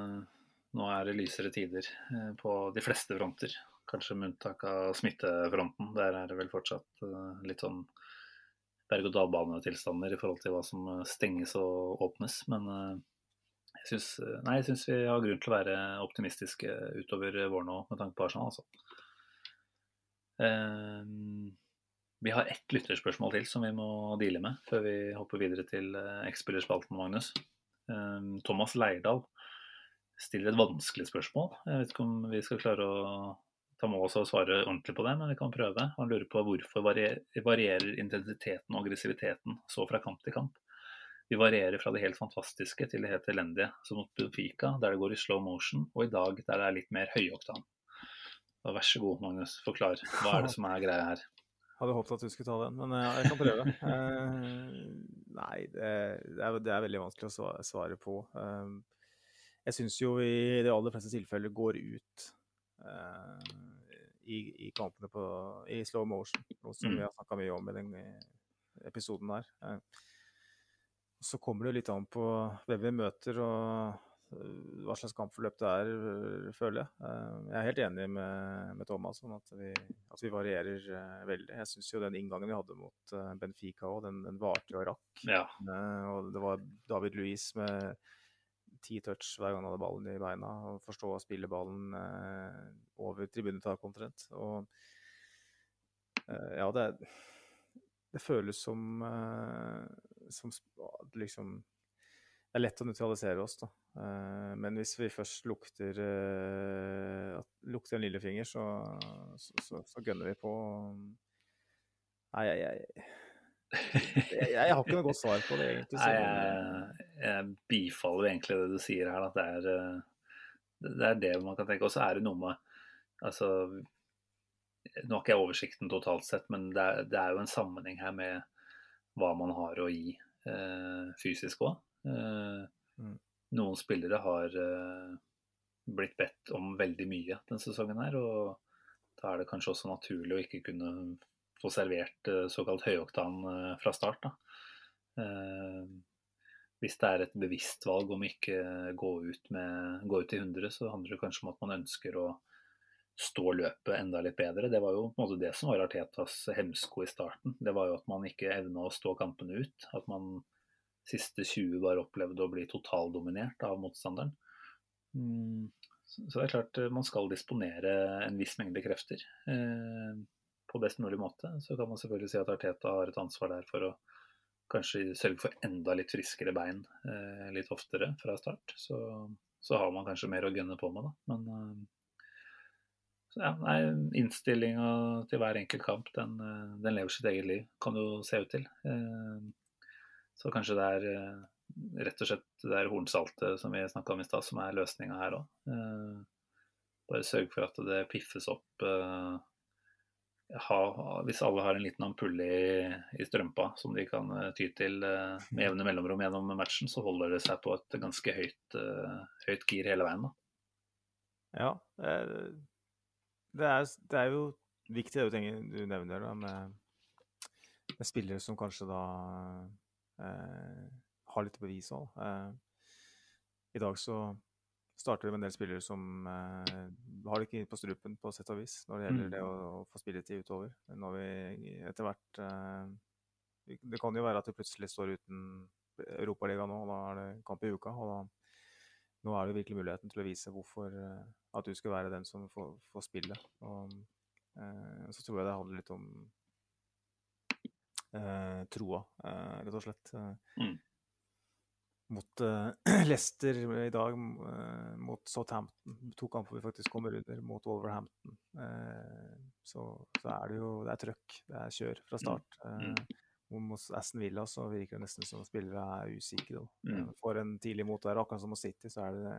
nå er det lysere tider eh, på de fleste fronter. Kanskje med unntak av smittefronten. Der er det vel fortsatt eh, litt sånn berg-og-dal-bane-tilstander i forhold til hva som eh, stenges og åpnes. Men jeg syns, nei, jeg syns vi har grunn til å være optimistiske utover våren òg, med tanke på Arsenal. Altså. Vi har ett lytterspørsmål til som vi må deale med før vi hopper videre til X-spillerspalten, Magnus. Thomas Leirdal stiller et vanskelig spørsmål. Jeg vet ikke om vi skal klare å ta med oss og svare ordentlig på det, men vi kan prøve. Han lurer på hvorfor varierer intensiteten og aggressiviteten så fra kamp til kamp. Vi varierer fra det helt fantastiske til det helt elendige, som mot Benfica, der det går i slow motion, og i dag der det er litt mer høyoktan. Vær så god, Magnus, forklar. Hva er det som er greia her? Hadde håpet at du skulle ta den, men ja, jeg kan prøve. Uh, nei, det, er, det, er, veldig vanskelig å svare på. Uh, jeg syns jo i de aller fleste tilfeller går ut i, i, kampene på, i slow motion, noe som mm. vi har snakka mye om i den episoden her. Så kommer det litt an på hvem vi møter og hva slags kampforløp det er, føler jeg. Jeg er helt enig med, med Thomas om at vi, at vi varierer veldig. Jeg syns jo den inngangen vi hadde mot Benfica òg, den, den varte og rakk. Ja. Og det var David Louis med ti touch hver gang han hadde ballen i beina. og Forstå å spille ballen eh, over tribunetaket omtrent. Og eh, ja, det, det føles som, eh, som liksom Det er lett å nøytralisere oss, da. Eh, men hvis vi først lukter, eh, lukter en lillefinger, så, så, så, så gønner vi på. Nei, jeg, jeg jeg, jeg, har ikke noe godt svar på det, egentlig. Nei, jeg, jeg bifaller egentlig det du sier her. At det er, eh, det er det man kan tenke. Og så er det noe med Altså Nå har ikke jeg oversikten totalt sett, men det er, det er, jo en sammenheng her med hva man har å gi eh, fysisk òg. Eh, mm. Noen spillere har eh, blitt bedt om veldig mye denne sesongen her. Og da er det kanskje også naturlig å ikke kunne få servert eh, såkalt høyoktan eh, fra start. Da. Hvis det er et bevisst valg om ikke gå ut, med, gå ut i 100, så handler det kanskje om at man ønsker å stå løpet enda litt bedre. Det var jo på en måte det som var Artetas hemsko i starten. Det var jo at man ikke evna å stå kampene ut. At man siste 20 bare opplevd å bli totaldominert av motstanderen. Mm. Så det er klart man skal disponere en viss mengde krefter på best mulig måte. Så kan man selvfølgelig si at Arteta har et ansvar der for å kanskje sørge for enda litt friskere bein eh, litt oftere fra start. Så, så, har man kanskje mer å gunne på med, da. Men eh, ja, innstillinga til hver enkelt kamp, den, eh, den, lever sitt eget liv, kan du se ut til. Eh, så kanskje det er eh, rett og slett det er hornsaltet som vi snakka om i stad, som er løsninga her òg. Eh, bare sørg for at det piffes opp ha, hvis alle har en liten ampulle i, i, strømpa som de kan ty til med jevne mellomrom gjennom matchen, så holder det seg på et ganske høyt, høyt gir hele veien. Da. Ja, det er, det er jo viktig det du, du nevner da, med, med, spillere som kanskje da har litt bevis òg. I dag så starter det med en del spillere som eh, har det ikke på strupen, på sett og vis, når det gjelder mm. det å, å få spilletid utover. Når vi etter hvert eh, Det kan jo være at vi plutselig står uten Europaliga nå, og da er det kamp i uka. og da nå er det virkelig muligheten til å vise hvorfor eh, at du skal være den som får, får spille. Og, eh, så tror jeg det handler litt om eh, troa, eh, rett og slett. Mm. mot eh, Leicester i dag, uh, mot Southampton. To kamper vi faktisk kommer under, mot Wolverhampton. Uh, så, så, er det jo det er trøkk, det er kjør fra start. Mm. Mm. Mot Aston Villa så virker det nesten som spillere er usikre. Mm. For en tidlig mot der, akkurat som mot City, så er det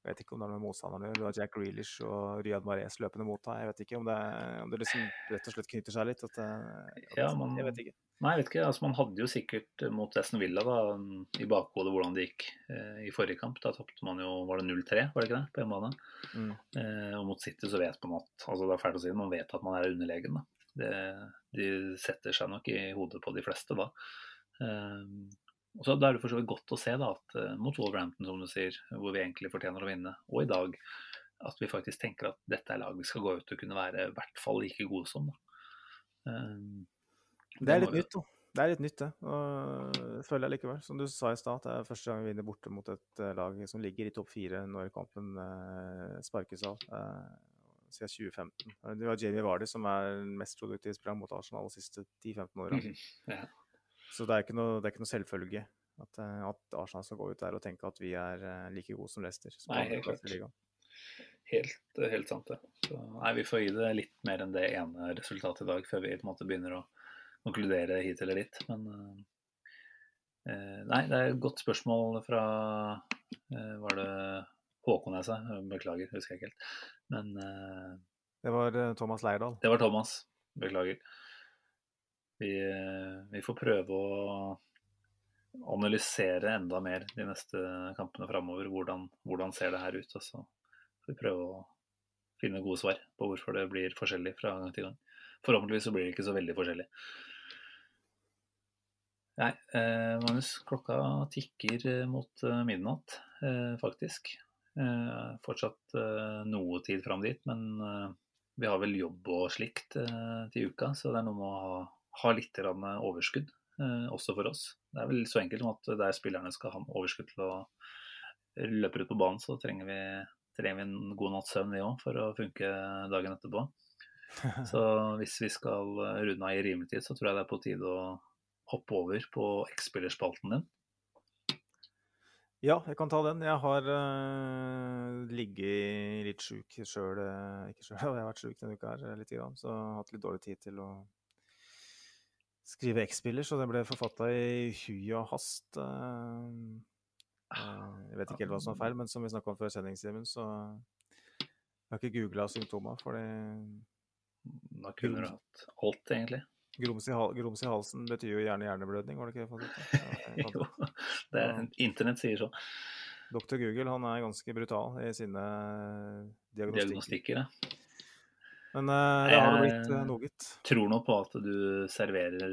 jeg vet ikke om det er noe motstanderne Du har Jack Grealish og Riyad Mahrez løpende mot deg. Jeg vet ikke om det, om det liksom rett og slett knytter seg litt. At, at, ja, man, jeg vet ikke. Nei, jeg vet ikke. Altså, man hadde jo sikkert mot Aston Villa da, i bakhodet hvordan det gikk eh, i forrige kamp. Da tapte man jo Var det 0-3, var det ikke det, på hjemmebane? Mm. Eh, og mot City så vet man at altså Det er fælt å si man vet at man er underlegen. da. Det, de setter seg nok i hodet på de fleste da. Eh, og så Da er det for så vidt godt å se da, at uh, mot Wolverhampton, som du sier, hvor vi egentlig fortjener å vinne, og i dag, at vi faktisk tenker at dette er lag vi skal gå ut og kunne være i hvert fall like gode som. Da. Um, det er litt nytt, da. Det er litt nytt, det. Og det føler jeg likevel. Som du sa i stad, det er første gang vi vinner borte mot et lag som ligger i topp fire når kampen eh, sparkes av. Eh, siden 2015. Det var Jamie Vardy som er den mest produktive spilleren mot Arsenal de siste 10-15 åra. Mm, ja. Så det er ikke noe, det er ikke noe selvfølge at, at, Arsenal skal gå ut der og tenke at vi er like gode som Leicester. Som nei, helt klart. Helt, helt sant, det. Så, nei, vi får gi det litt mer enn det ene resultatet i dag, før vi på en måte begynner å konkludere hit eller dit. Men eh, nei, det er et godt spørsmål fra eh, Var det Håkon jeg sa? Beklager, husker jeg ikke helt. Men eh, Det var eh, Thomas Leirdal. Det var Thomas. Beklager. Vi, vi, får prøve å analysere enda mer de neste kampene framover. Hvordan, hvordan ser det her ut? Og så får vi prøve å finne gode svar på hvorfor det blir forskjellig fra gang til gang. Forhåpentligvis så blir det ikke så veldig forskjellig. Nei, eh, Magnus, klokka tikker eh, mot eh, midnatt, eh, faktisk. Eh, fortsatt eh, noe tid fram dit, men vi har vel jobb og slikt til uka, så det er noe med å ha, ha litt overskudd, også for oss. Det er vel så enkelt som at der spillerne skal ha overskudd til å løpe ut på banen, så trenger vi, trenger vi en god natts søvn, vi òg, for å funke dagen etterpå. Så hvis vi skal runde av i rimelig tid, så tror jeg det er på tide å hoppe over på X-spillerspalten din? Ja, jeg kan ta den. Jeg har uh, ligget litt sjuk sjøl. Uh, ikke sjøl, jeg har vært sjuk denne uka her litt, grann, så jeg har hatt litt dårlig tid til å skrive X-spiller, så det ble forfatta i hui og hast. Uh, jeg vet ikke helt hva som er feil, men som vi snakka om før sendingstimen, så jeg har ikke googla symptomer, for det Da kunne du hatt alt, egentlig. Grums i, grums i, halsen betyr jo gjerne hjerneblødning, var det ikke det? jo, det er, internett sier så. Doktor Google han er ganske brutal i sine diagnostikker. diagnostikker ja. Men uh, det har blitt uh, noe, gitt. Jeg tror nå på at du serverer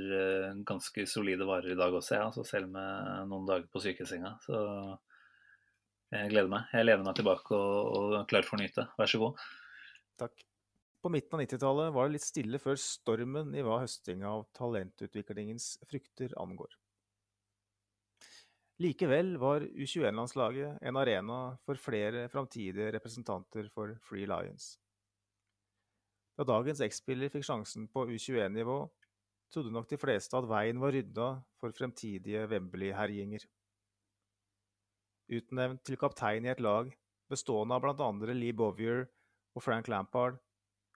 ganske solide varer i dag også, ja, altså selv med noen dager på sykesenga. Så jeg gleder meg. Jeg lener meg tilbake og, og er klar for å nyte. Vær så god. Takk. På midten av 90-tallet var det litt stille før stormen i hva høsting av talentutviklingens frukter angår. Likevel var U21-landslaget en arena for flere framtidige representanter for Free Lions. Da dagens X-spiller fikk sjansen på U21-nivå, trodde nok de fleste at veien var rydda for fremtidige Wembley-herjinger. Utnevnt til kaptein i et lag bestående av andre Lee Bovier og Frank Lampard,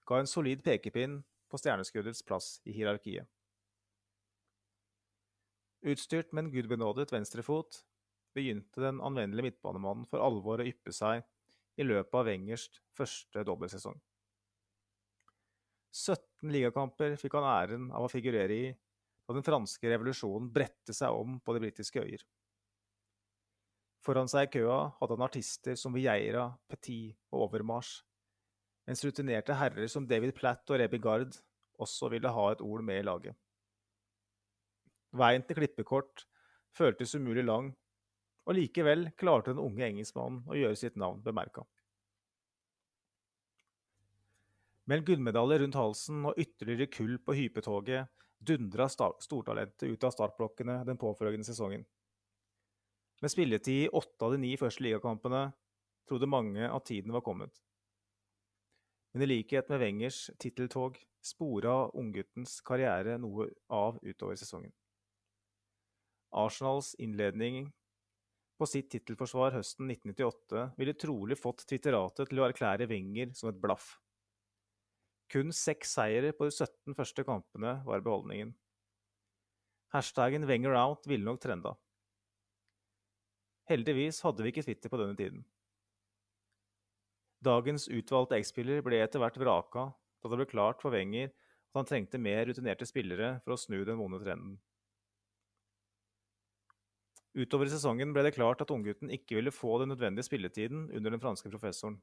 ga en solid pekepinn på stjerneskuddets plass i hierarkiet. Utstyrt med en gudbenådet venstrefot begynte den anvendelige midtbanemannen for alvor å yppe seg i løpet av Wengers første dobbeltsesong. 17 ligakamper fikk han æren av å figurere i da den franske revolusjonen bredte seg om på de britiske øyer. Foran seg i køa hadde han artister som Vieira, Petit og Overmars, mens rutinerte herrer som David Platt og Rebby Gard også ville ha et ord med i laget. Veien til klippekort føltes umulig lang, og likevel klarte den unge engelskmannen å gjøre sitt navn bemerka. Med en gullmedalje rundt halsen og ytterligere kull på hypetoget dundra stortalentet ut av startblokkene den påfølgende sesongen. Med spilletid i åtte av de ni første ligakampene trodde mange at tiden var kommet. Men i likhet med Wengers titteltog spora ungguttens karriere noe av utover sesongen. Arsenals innledning på sitt tittelforsvar høsten 1998 ville trolig fått Twitteratet til å erklære Wenger som et blaff. Kun seks seire på de 17 første kampene var beholdningen. Hashtaggen Wenger out ville nok trenda. Heldigvis hadde vi ikke Twitter på denne tiden. Dagens utvalgte X-spiller ble etter hvert vraka da det ble klart for Wenger at han trengte mer rutinerte spillere for å snu den vonde trenden. Utover i sesongen ble det klart at unggutten ikke ville få den nødvendige spilletiden under den franske professoren,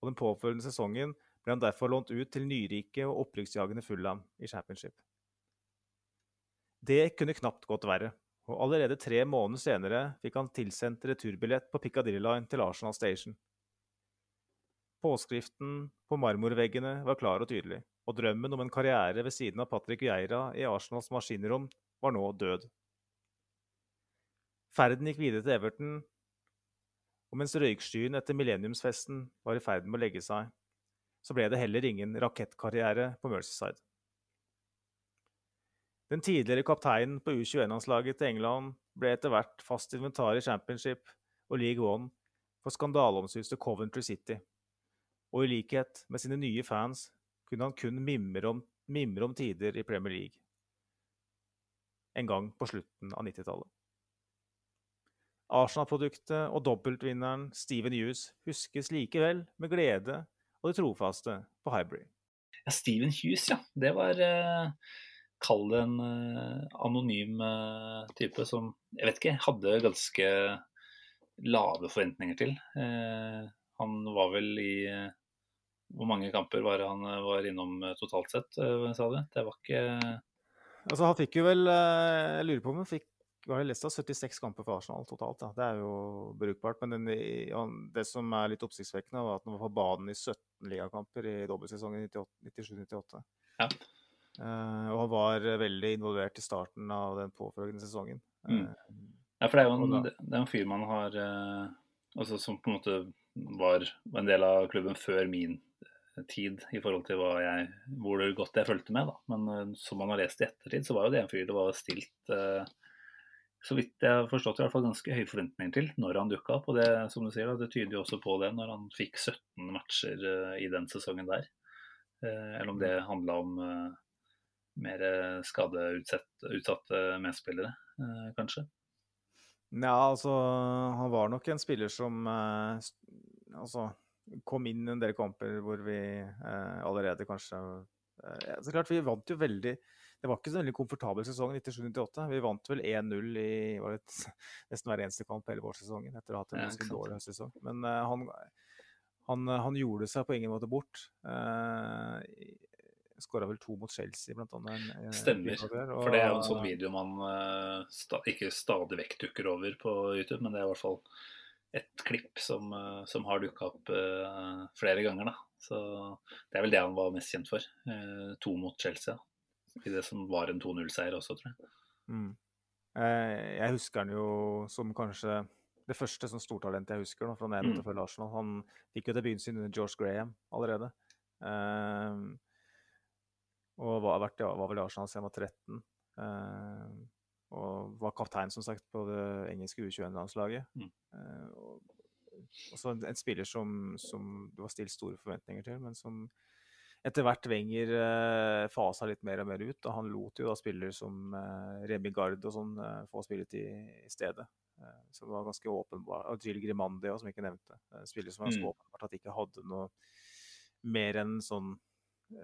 og den påfølgende sesongen ble han derfor lånt ut til nyrike og opprykksjagende Fulham i championship. Det kunne knapt gått verre, og allerede tre måneder senere fikk han tilsendt returbillett på Piccadilly Line til Arsenal Station. Påskriften på marmorveggene var klar og tydelig, og drømmen om en karriere ved siden av Patrick Vieira i Arsenals maskinrom var nå død. Ferden gikk videre til Everton, og mens røykskyen etter millenniumsfesten var i ferd med å legge seg, så ble det heller ingen rakettkarriere på Mercyside. Den tidligere kapteinen på U21-landslaget til England ble etter hvert fast inventar i Championship og League One for skandaleomsuste Coventry City, og i likhet med sine nye fans kunne han kun mimre om, mimre om tider i Premier League en gang på slutten av 90-tallet. Arsenal-produktet og dobbeltvinneren Steven Hughes huskes likevel med glede og det trofaste på Hybrid. Ja, Steven Hughes, ja. Det var eh, Kall det en eh, anonym eh, type som jeg vet ikke, hadde ganske lave forventninger til. Eh, han var vel i eh, Hvor mange kamper var han eh, var innom totalt sett, sa du? Det var ikke Altså, han fikk jo vel Jeg lurer på om han fikk var det lest av 76 kamper for Arsenal totalt. Da. Det er jo brukbart. Men den, det som er litt oppsiktsvekkende, var at han var på banen i 17 ligakamper i dobbeltsesongen 97-98. Ja. Uh, og han var veldig involvert i starten av den påfølgende sesongen. Mm. Eh, Ja, for det er jo en, det er en fyr man har uh, altså Som på en måte var en del av klubben før min eh, tid i forhold til jeg, hvor godt jeg fulgte med. da. Men uh, som man har lest i ettertid, så var jo det en fyr det var stilt eh, så vidt jeg har forstått, i hvert fall ganske høye forventninger til når han dukka opp. Og det som du sier det tyder jo også på det når han fikk 17 matcher eh, i den sesongen der. Eh, eller om det handla om eh, mer skadeutsatte medspillere, kanskje. Ja, altså Han var nok en spiller som altså, kom inn en del kamper hvor vi eh, allerede kanskje eh, Så klart, vi vant jo veldig Det var ikke så veldig komfortabel sesong 97-98. Vi vant vel 1-0 i det, nesten hver eneste kamp hele vårsesongen etter å ha hatt en ganske dårlig høstsesong. Men uh, han, han, han gjorde seg på ingen måte bort. Uh, Skåra vel to mot Chelsea, blant annet. Stemmer. der, For det er jo en sånn video man uh, sta ikke stadig vekk dukker over på YouTube, men det er i hvert fall et klipp som, uh, som har dukka opp uh, flere ganger. da. Så Det er vel det han var mest kjent for. Eh, to mot Chelsea. I det som var en 2-0-seier også, tror jeg. Mm. Eh, jeg husker han jo som kanskje det første sånn stortalentet jeg husker nå, fra da jeg begynte å følge Arsenal. Han fikk jo debuten sin under George Graham allerede. Eh, og var, vært, ja, var vel i Arsenal siden han var 13. Eh, og var kaptein, som sagt, på det engelske U21-landslaget. Mm. Eh, og også en, en spiller som, som det var stilt store forventninger til, men som etter hvert Wenger eh, fasa litt mer og mer ut. og Han lot jo da spillere som eh, Remi Gard og sånn eh, få spillet i stedet. Eh, så det var ganske åpenbart. Og Jill Grimandi som ikke nevnte. Eh, spillere som ganske Mm. åpenbart at de ikke hadde noe mer enn sånn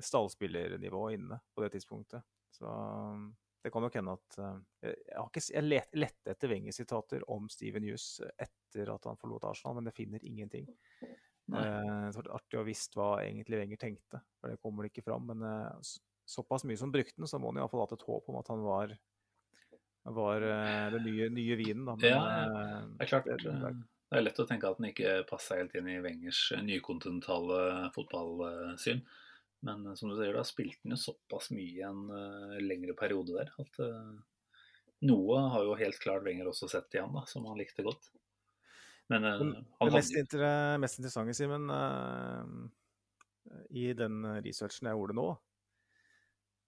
stallspillernivå inne på det tidspunktet. Så um, det kan nok hende at eh, Jeg, ikke, jeg let, lette etter Wenger-sitater om Steven Hughes etter at han forlot Arsenal, men jeg finner ingenting. Nei. Eh, det var artig å visst hva egentlig Wenger tenkte, for det kommer det ikke fram. Men uh, såpass mye som brukte den, så må han iallfall hatt et håp om at han var, var uh, den nye, nye vinen. Da. Men, Ja, Det er klart, det- det- er lett å tenke at den ikke passer helt inn i Wengers nykontinentale fotballsyn. Men som du sier, da spilte han jo såpass mye i en lengre periode der at noe har jo helt klart Wenger også sett i han, da, som han likte godt. Men eh, det mest, inter mest interessante, Simen, eh, i den researchen jeg gjorde nå,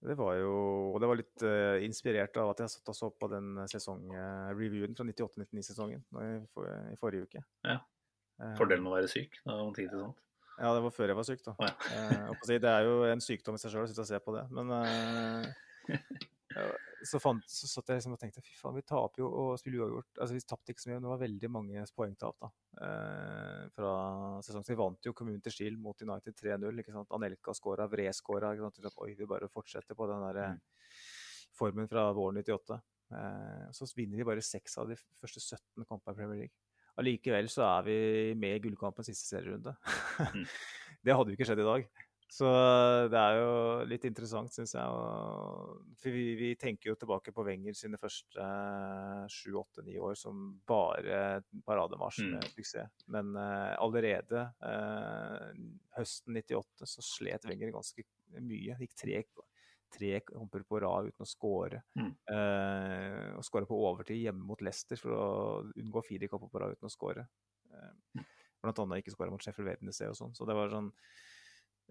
Det var jo Og det var litt uh, inspirert av at jeg satt og så på den sesongreviewen fra 98-99-sesongen for, i forrige uke. Ja. Fordelen med å være syk om tid til sånt. Ja, det var før jeg var syk, da. Oh, ja. uh, det er jo en sykdom i seg sjøl å sitte og se på det. Men uh, så, fant, så satt jeg liksom og tenkte fy faen, vi taper jo og spiller uavgjort. Altså, vi tapte ikke så mye, men det var veldig mange poengtap da, eh, fra sesongen. Vi vant jo Community Shield mot United 3-0. ikke sant? Anelka skåra, Vre skåra. Oi, vi bare fortsetter på den der mm. formen fra våren 98. Eh, så vinner vi bare seks av de første 17 kampene i Premier League. Allikevel så er vi med i gullkampen siste serierunde. Mm. det hadde jo ikke skjedd i dag. Så det er jo litt interessant, syns jeg. For vi, vi, tenker jo tilbake på Wenger sine første sju, åtte, ni år som bare parademarsj med mm. suksess. Men uh, allerede uh, høsten 98 så slet Wenger ganske mye. Gikk tre, tre kamper på rad uten å skåre. Mm. Uh, og skåra på overtid hjemme mot Leicester for å unngå fire kamper på rad uten å skåre. Uh, blant annet ikke skåra mot Sheffield Wednesday og sånn. Så det var sånn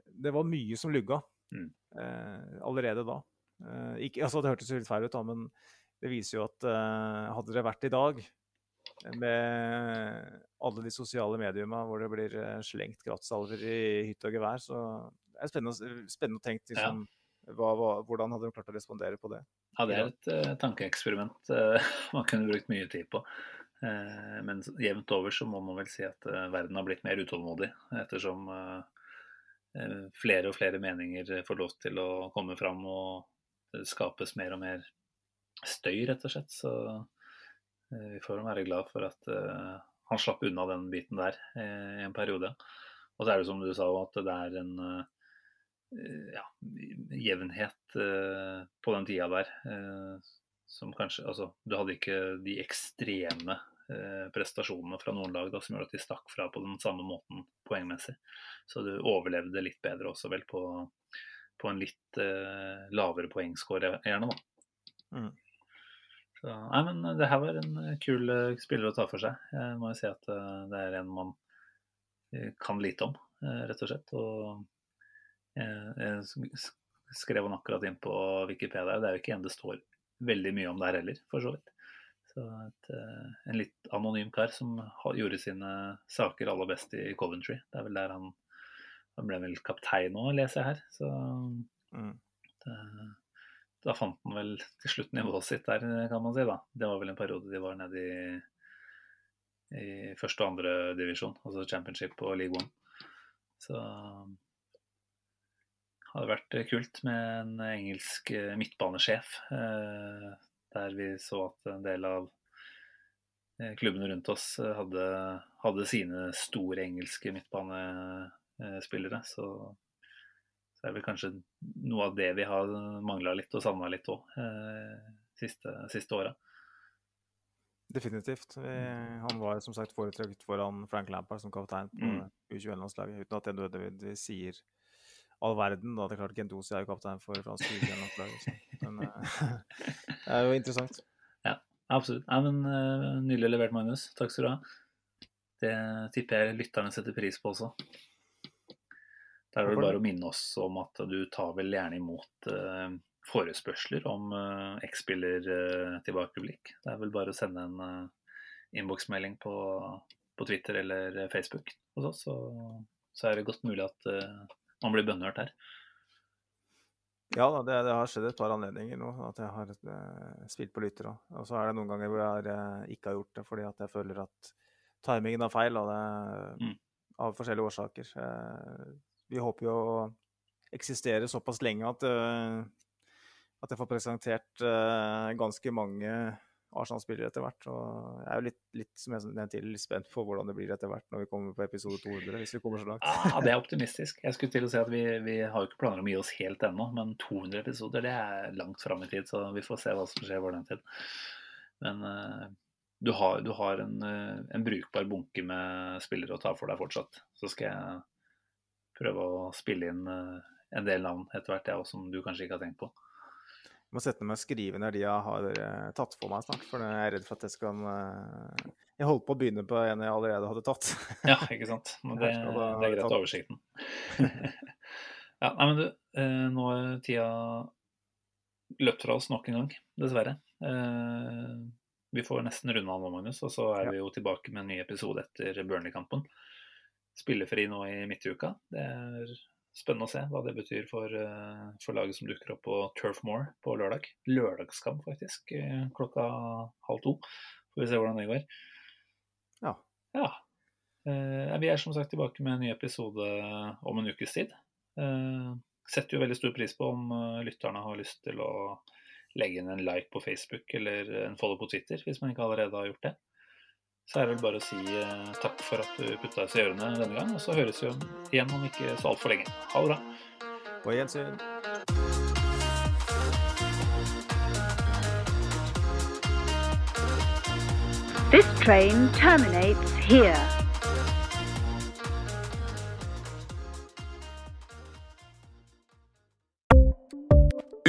det var mye som lugga mm. eh, allerede da. Eh, ikke, altså, det hørtes litt feil ut, da, men det viser jo at eh, hadde det vært i dag, med alle de sosiale mediene hvor det blir eh, slengt gratissalver i hytte og gevær, så det er spennende, spennende å tenke liksom, ja. hva, hva, hvordan hadde de klart å respondere på det. Ja, det er et uh, tankeeksperiment uh, man kunne brukt mye tid på. Uh, men jevnt over så må man vel si at verden har blitt mer utålmodig, ettersom Eh, flere og flere meninger får lov til å komme fram, og det skapes mer og mer støy, rett og slett. Så eh, vi får være glad for at eh, han slapp unna den biten der i en periode. Og så er det som du sa, at det er en ja, jevnhet på den tida der som kanskje Altså, du hadde ikke de ekstreme Eh, prestasjonene fra noen lag da, som gjorde at de stakk fra på den samme måten poengmessig. Så du overlevde litt bedre også vel på, på en litt eh, lavere poengscore, gjerne. da. Mm. Så, nei, men det her var en kul uh, spiller å ta for seg. Jeg må jo si at uh, det er en man uh, kan lite om, rett og slett. Og jeg skrev han akkurat inn på Wikipedia. Det er jo ikke en det står veldig mye om der heller, for så vidt. Så et, eh, en litt anonym kar som gjorde sine saker aller best i Coventry. Det er vel der han, han ble vel kaptein nå, leser jeg her. Så mm. det, da fant han vel til slutt nivået sitt der, kan man si. da. Det var vel en periode de var nede i, i første og andre divisjon, altså championship og league one. Så hadde vært kult med en engelsk midtbanesjef. Eh, der vi så at en del av eh, klubbene rundt oss eh, hadde, hadde sine store engelske midtbanespillere. Så, så er vel kanskje noe av det vi har mangla litt og savna litt òg eh, siste, siste åra. Definitivt. Vi, han var som sagt foretrukket foran Frank Lampard som kaptein på mm. U21-landslaget, uten at det nødvendigvis sier all verden. da, det er klart Gendosi er jo kaptein for fransk U21-landslaget. Men uh, det er jo interessant. Ja, absolutt. Nei, men uh, Nydelig levert, Magnus. Takk skal du ha. Det tipper jeg lytterne setter pris på også. Da er det bare å minne oss om at du tar vel gjerne imot uh, forespørsler om uh, X-spiller uh, tilbakeblikk. Det er vel bare å sende en innboksmelding på, på, Twitter eller Facebook hos oss, så, så er det godt mulig at man blir bønnhørt her. Ja da, det, det, har skjedd et par anledninger nå at jeg har uh, spilt på lytter òg. Og så er det noen ganger hvor jeg har, uh, ikke har gjort det fordi at jeg føler at timingen er feil, og det, mm. av forskjellige årsaker. Uh, vi håper jo å eksistere såpass lenge at, at jeg får presentert ganske mange Arsenal-spillere etter hvert. Og jeg er jo litt, litt som jeg nevnte litt spent på hvordan det blir etter hvert når vi kommer på episode 200. hvis vi kommer så langt. Ja, Det er optimistisk. Jeg skulle til å si at Vi, vi har jo ikke planer om å gi oss helt ennå, men 200 episoder det er langt fram i tid. Så vi får se hva som skjer vår den tid. Men uh, du har, du har en, uh, en, brukbar bunke med spillere å ta for deg fortsatt. Så skal jeg prøve å spille inn uh, en del navn etter hvert, jeg òg, som du kanskje ikke har tenkt på må sette meg og skrive ned de jeg har uh, tatt for meg snart. For jeg er redd for at jeg skal uh, Jeg holdt på å begynne på en jeg allerede hadde tatt. ja, ikke sant. Men det, det er greit oversikten. ja, nei, men du, uh, nå er tida løpt fra oss nok en gang, dessverre. Eh, vi får nesten runde av nå, Magnus, og så er vi jo tilbake med en ny episode etter Burnley-kampen. Spillefri nå i midtuka. Det er spennende å se hva det betyr for, eh, for laget som dukker opp på Turf Moor på lørdag. Lørdagskamp, faktisk, eh, klokka halv to. Får vi se hvordan det går. Ja. Ja. Eh, vi er som sagt tilbake med en ny episode om en ukes tid. Eh, setter jo veldig stor pris på om lytterne har lyst til å legge inn en like på Facebook eller en follow på Twitter, hvis man ikke allerede har gjort det. Så er det vel bare å si eh, takk for at du putta oss i ørene denne gang, og så høres vi igjen om ikke så altfor lenge. Ha det bra. På gjensyn. This train terminates here.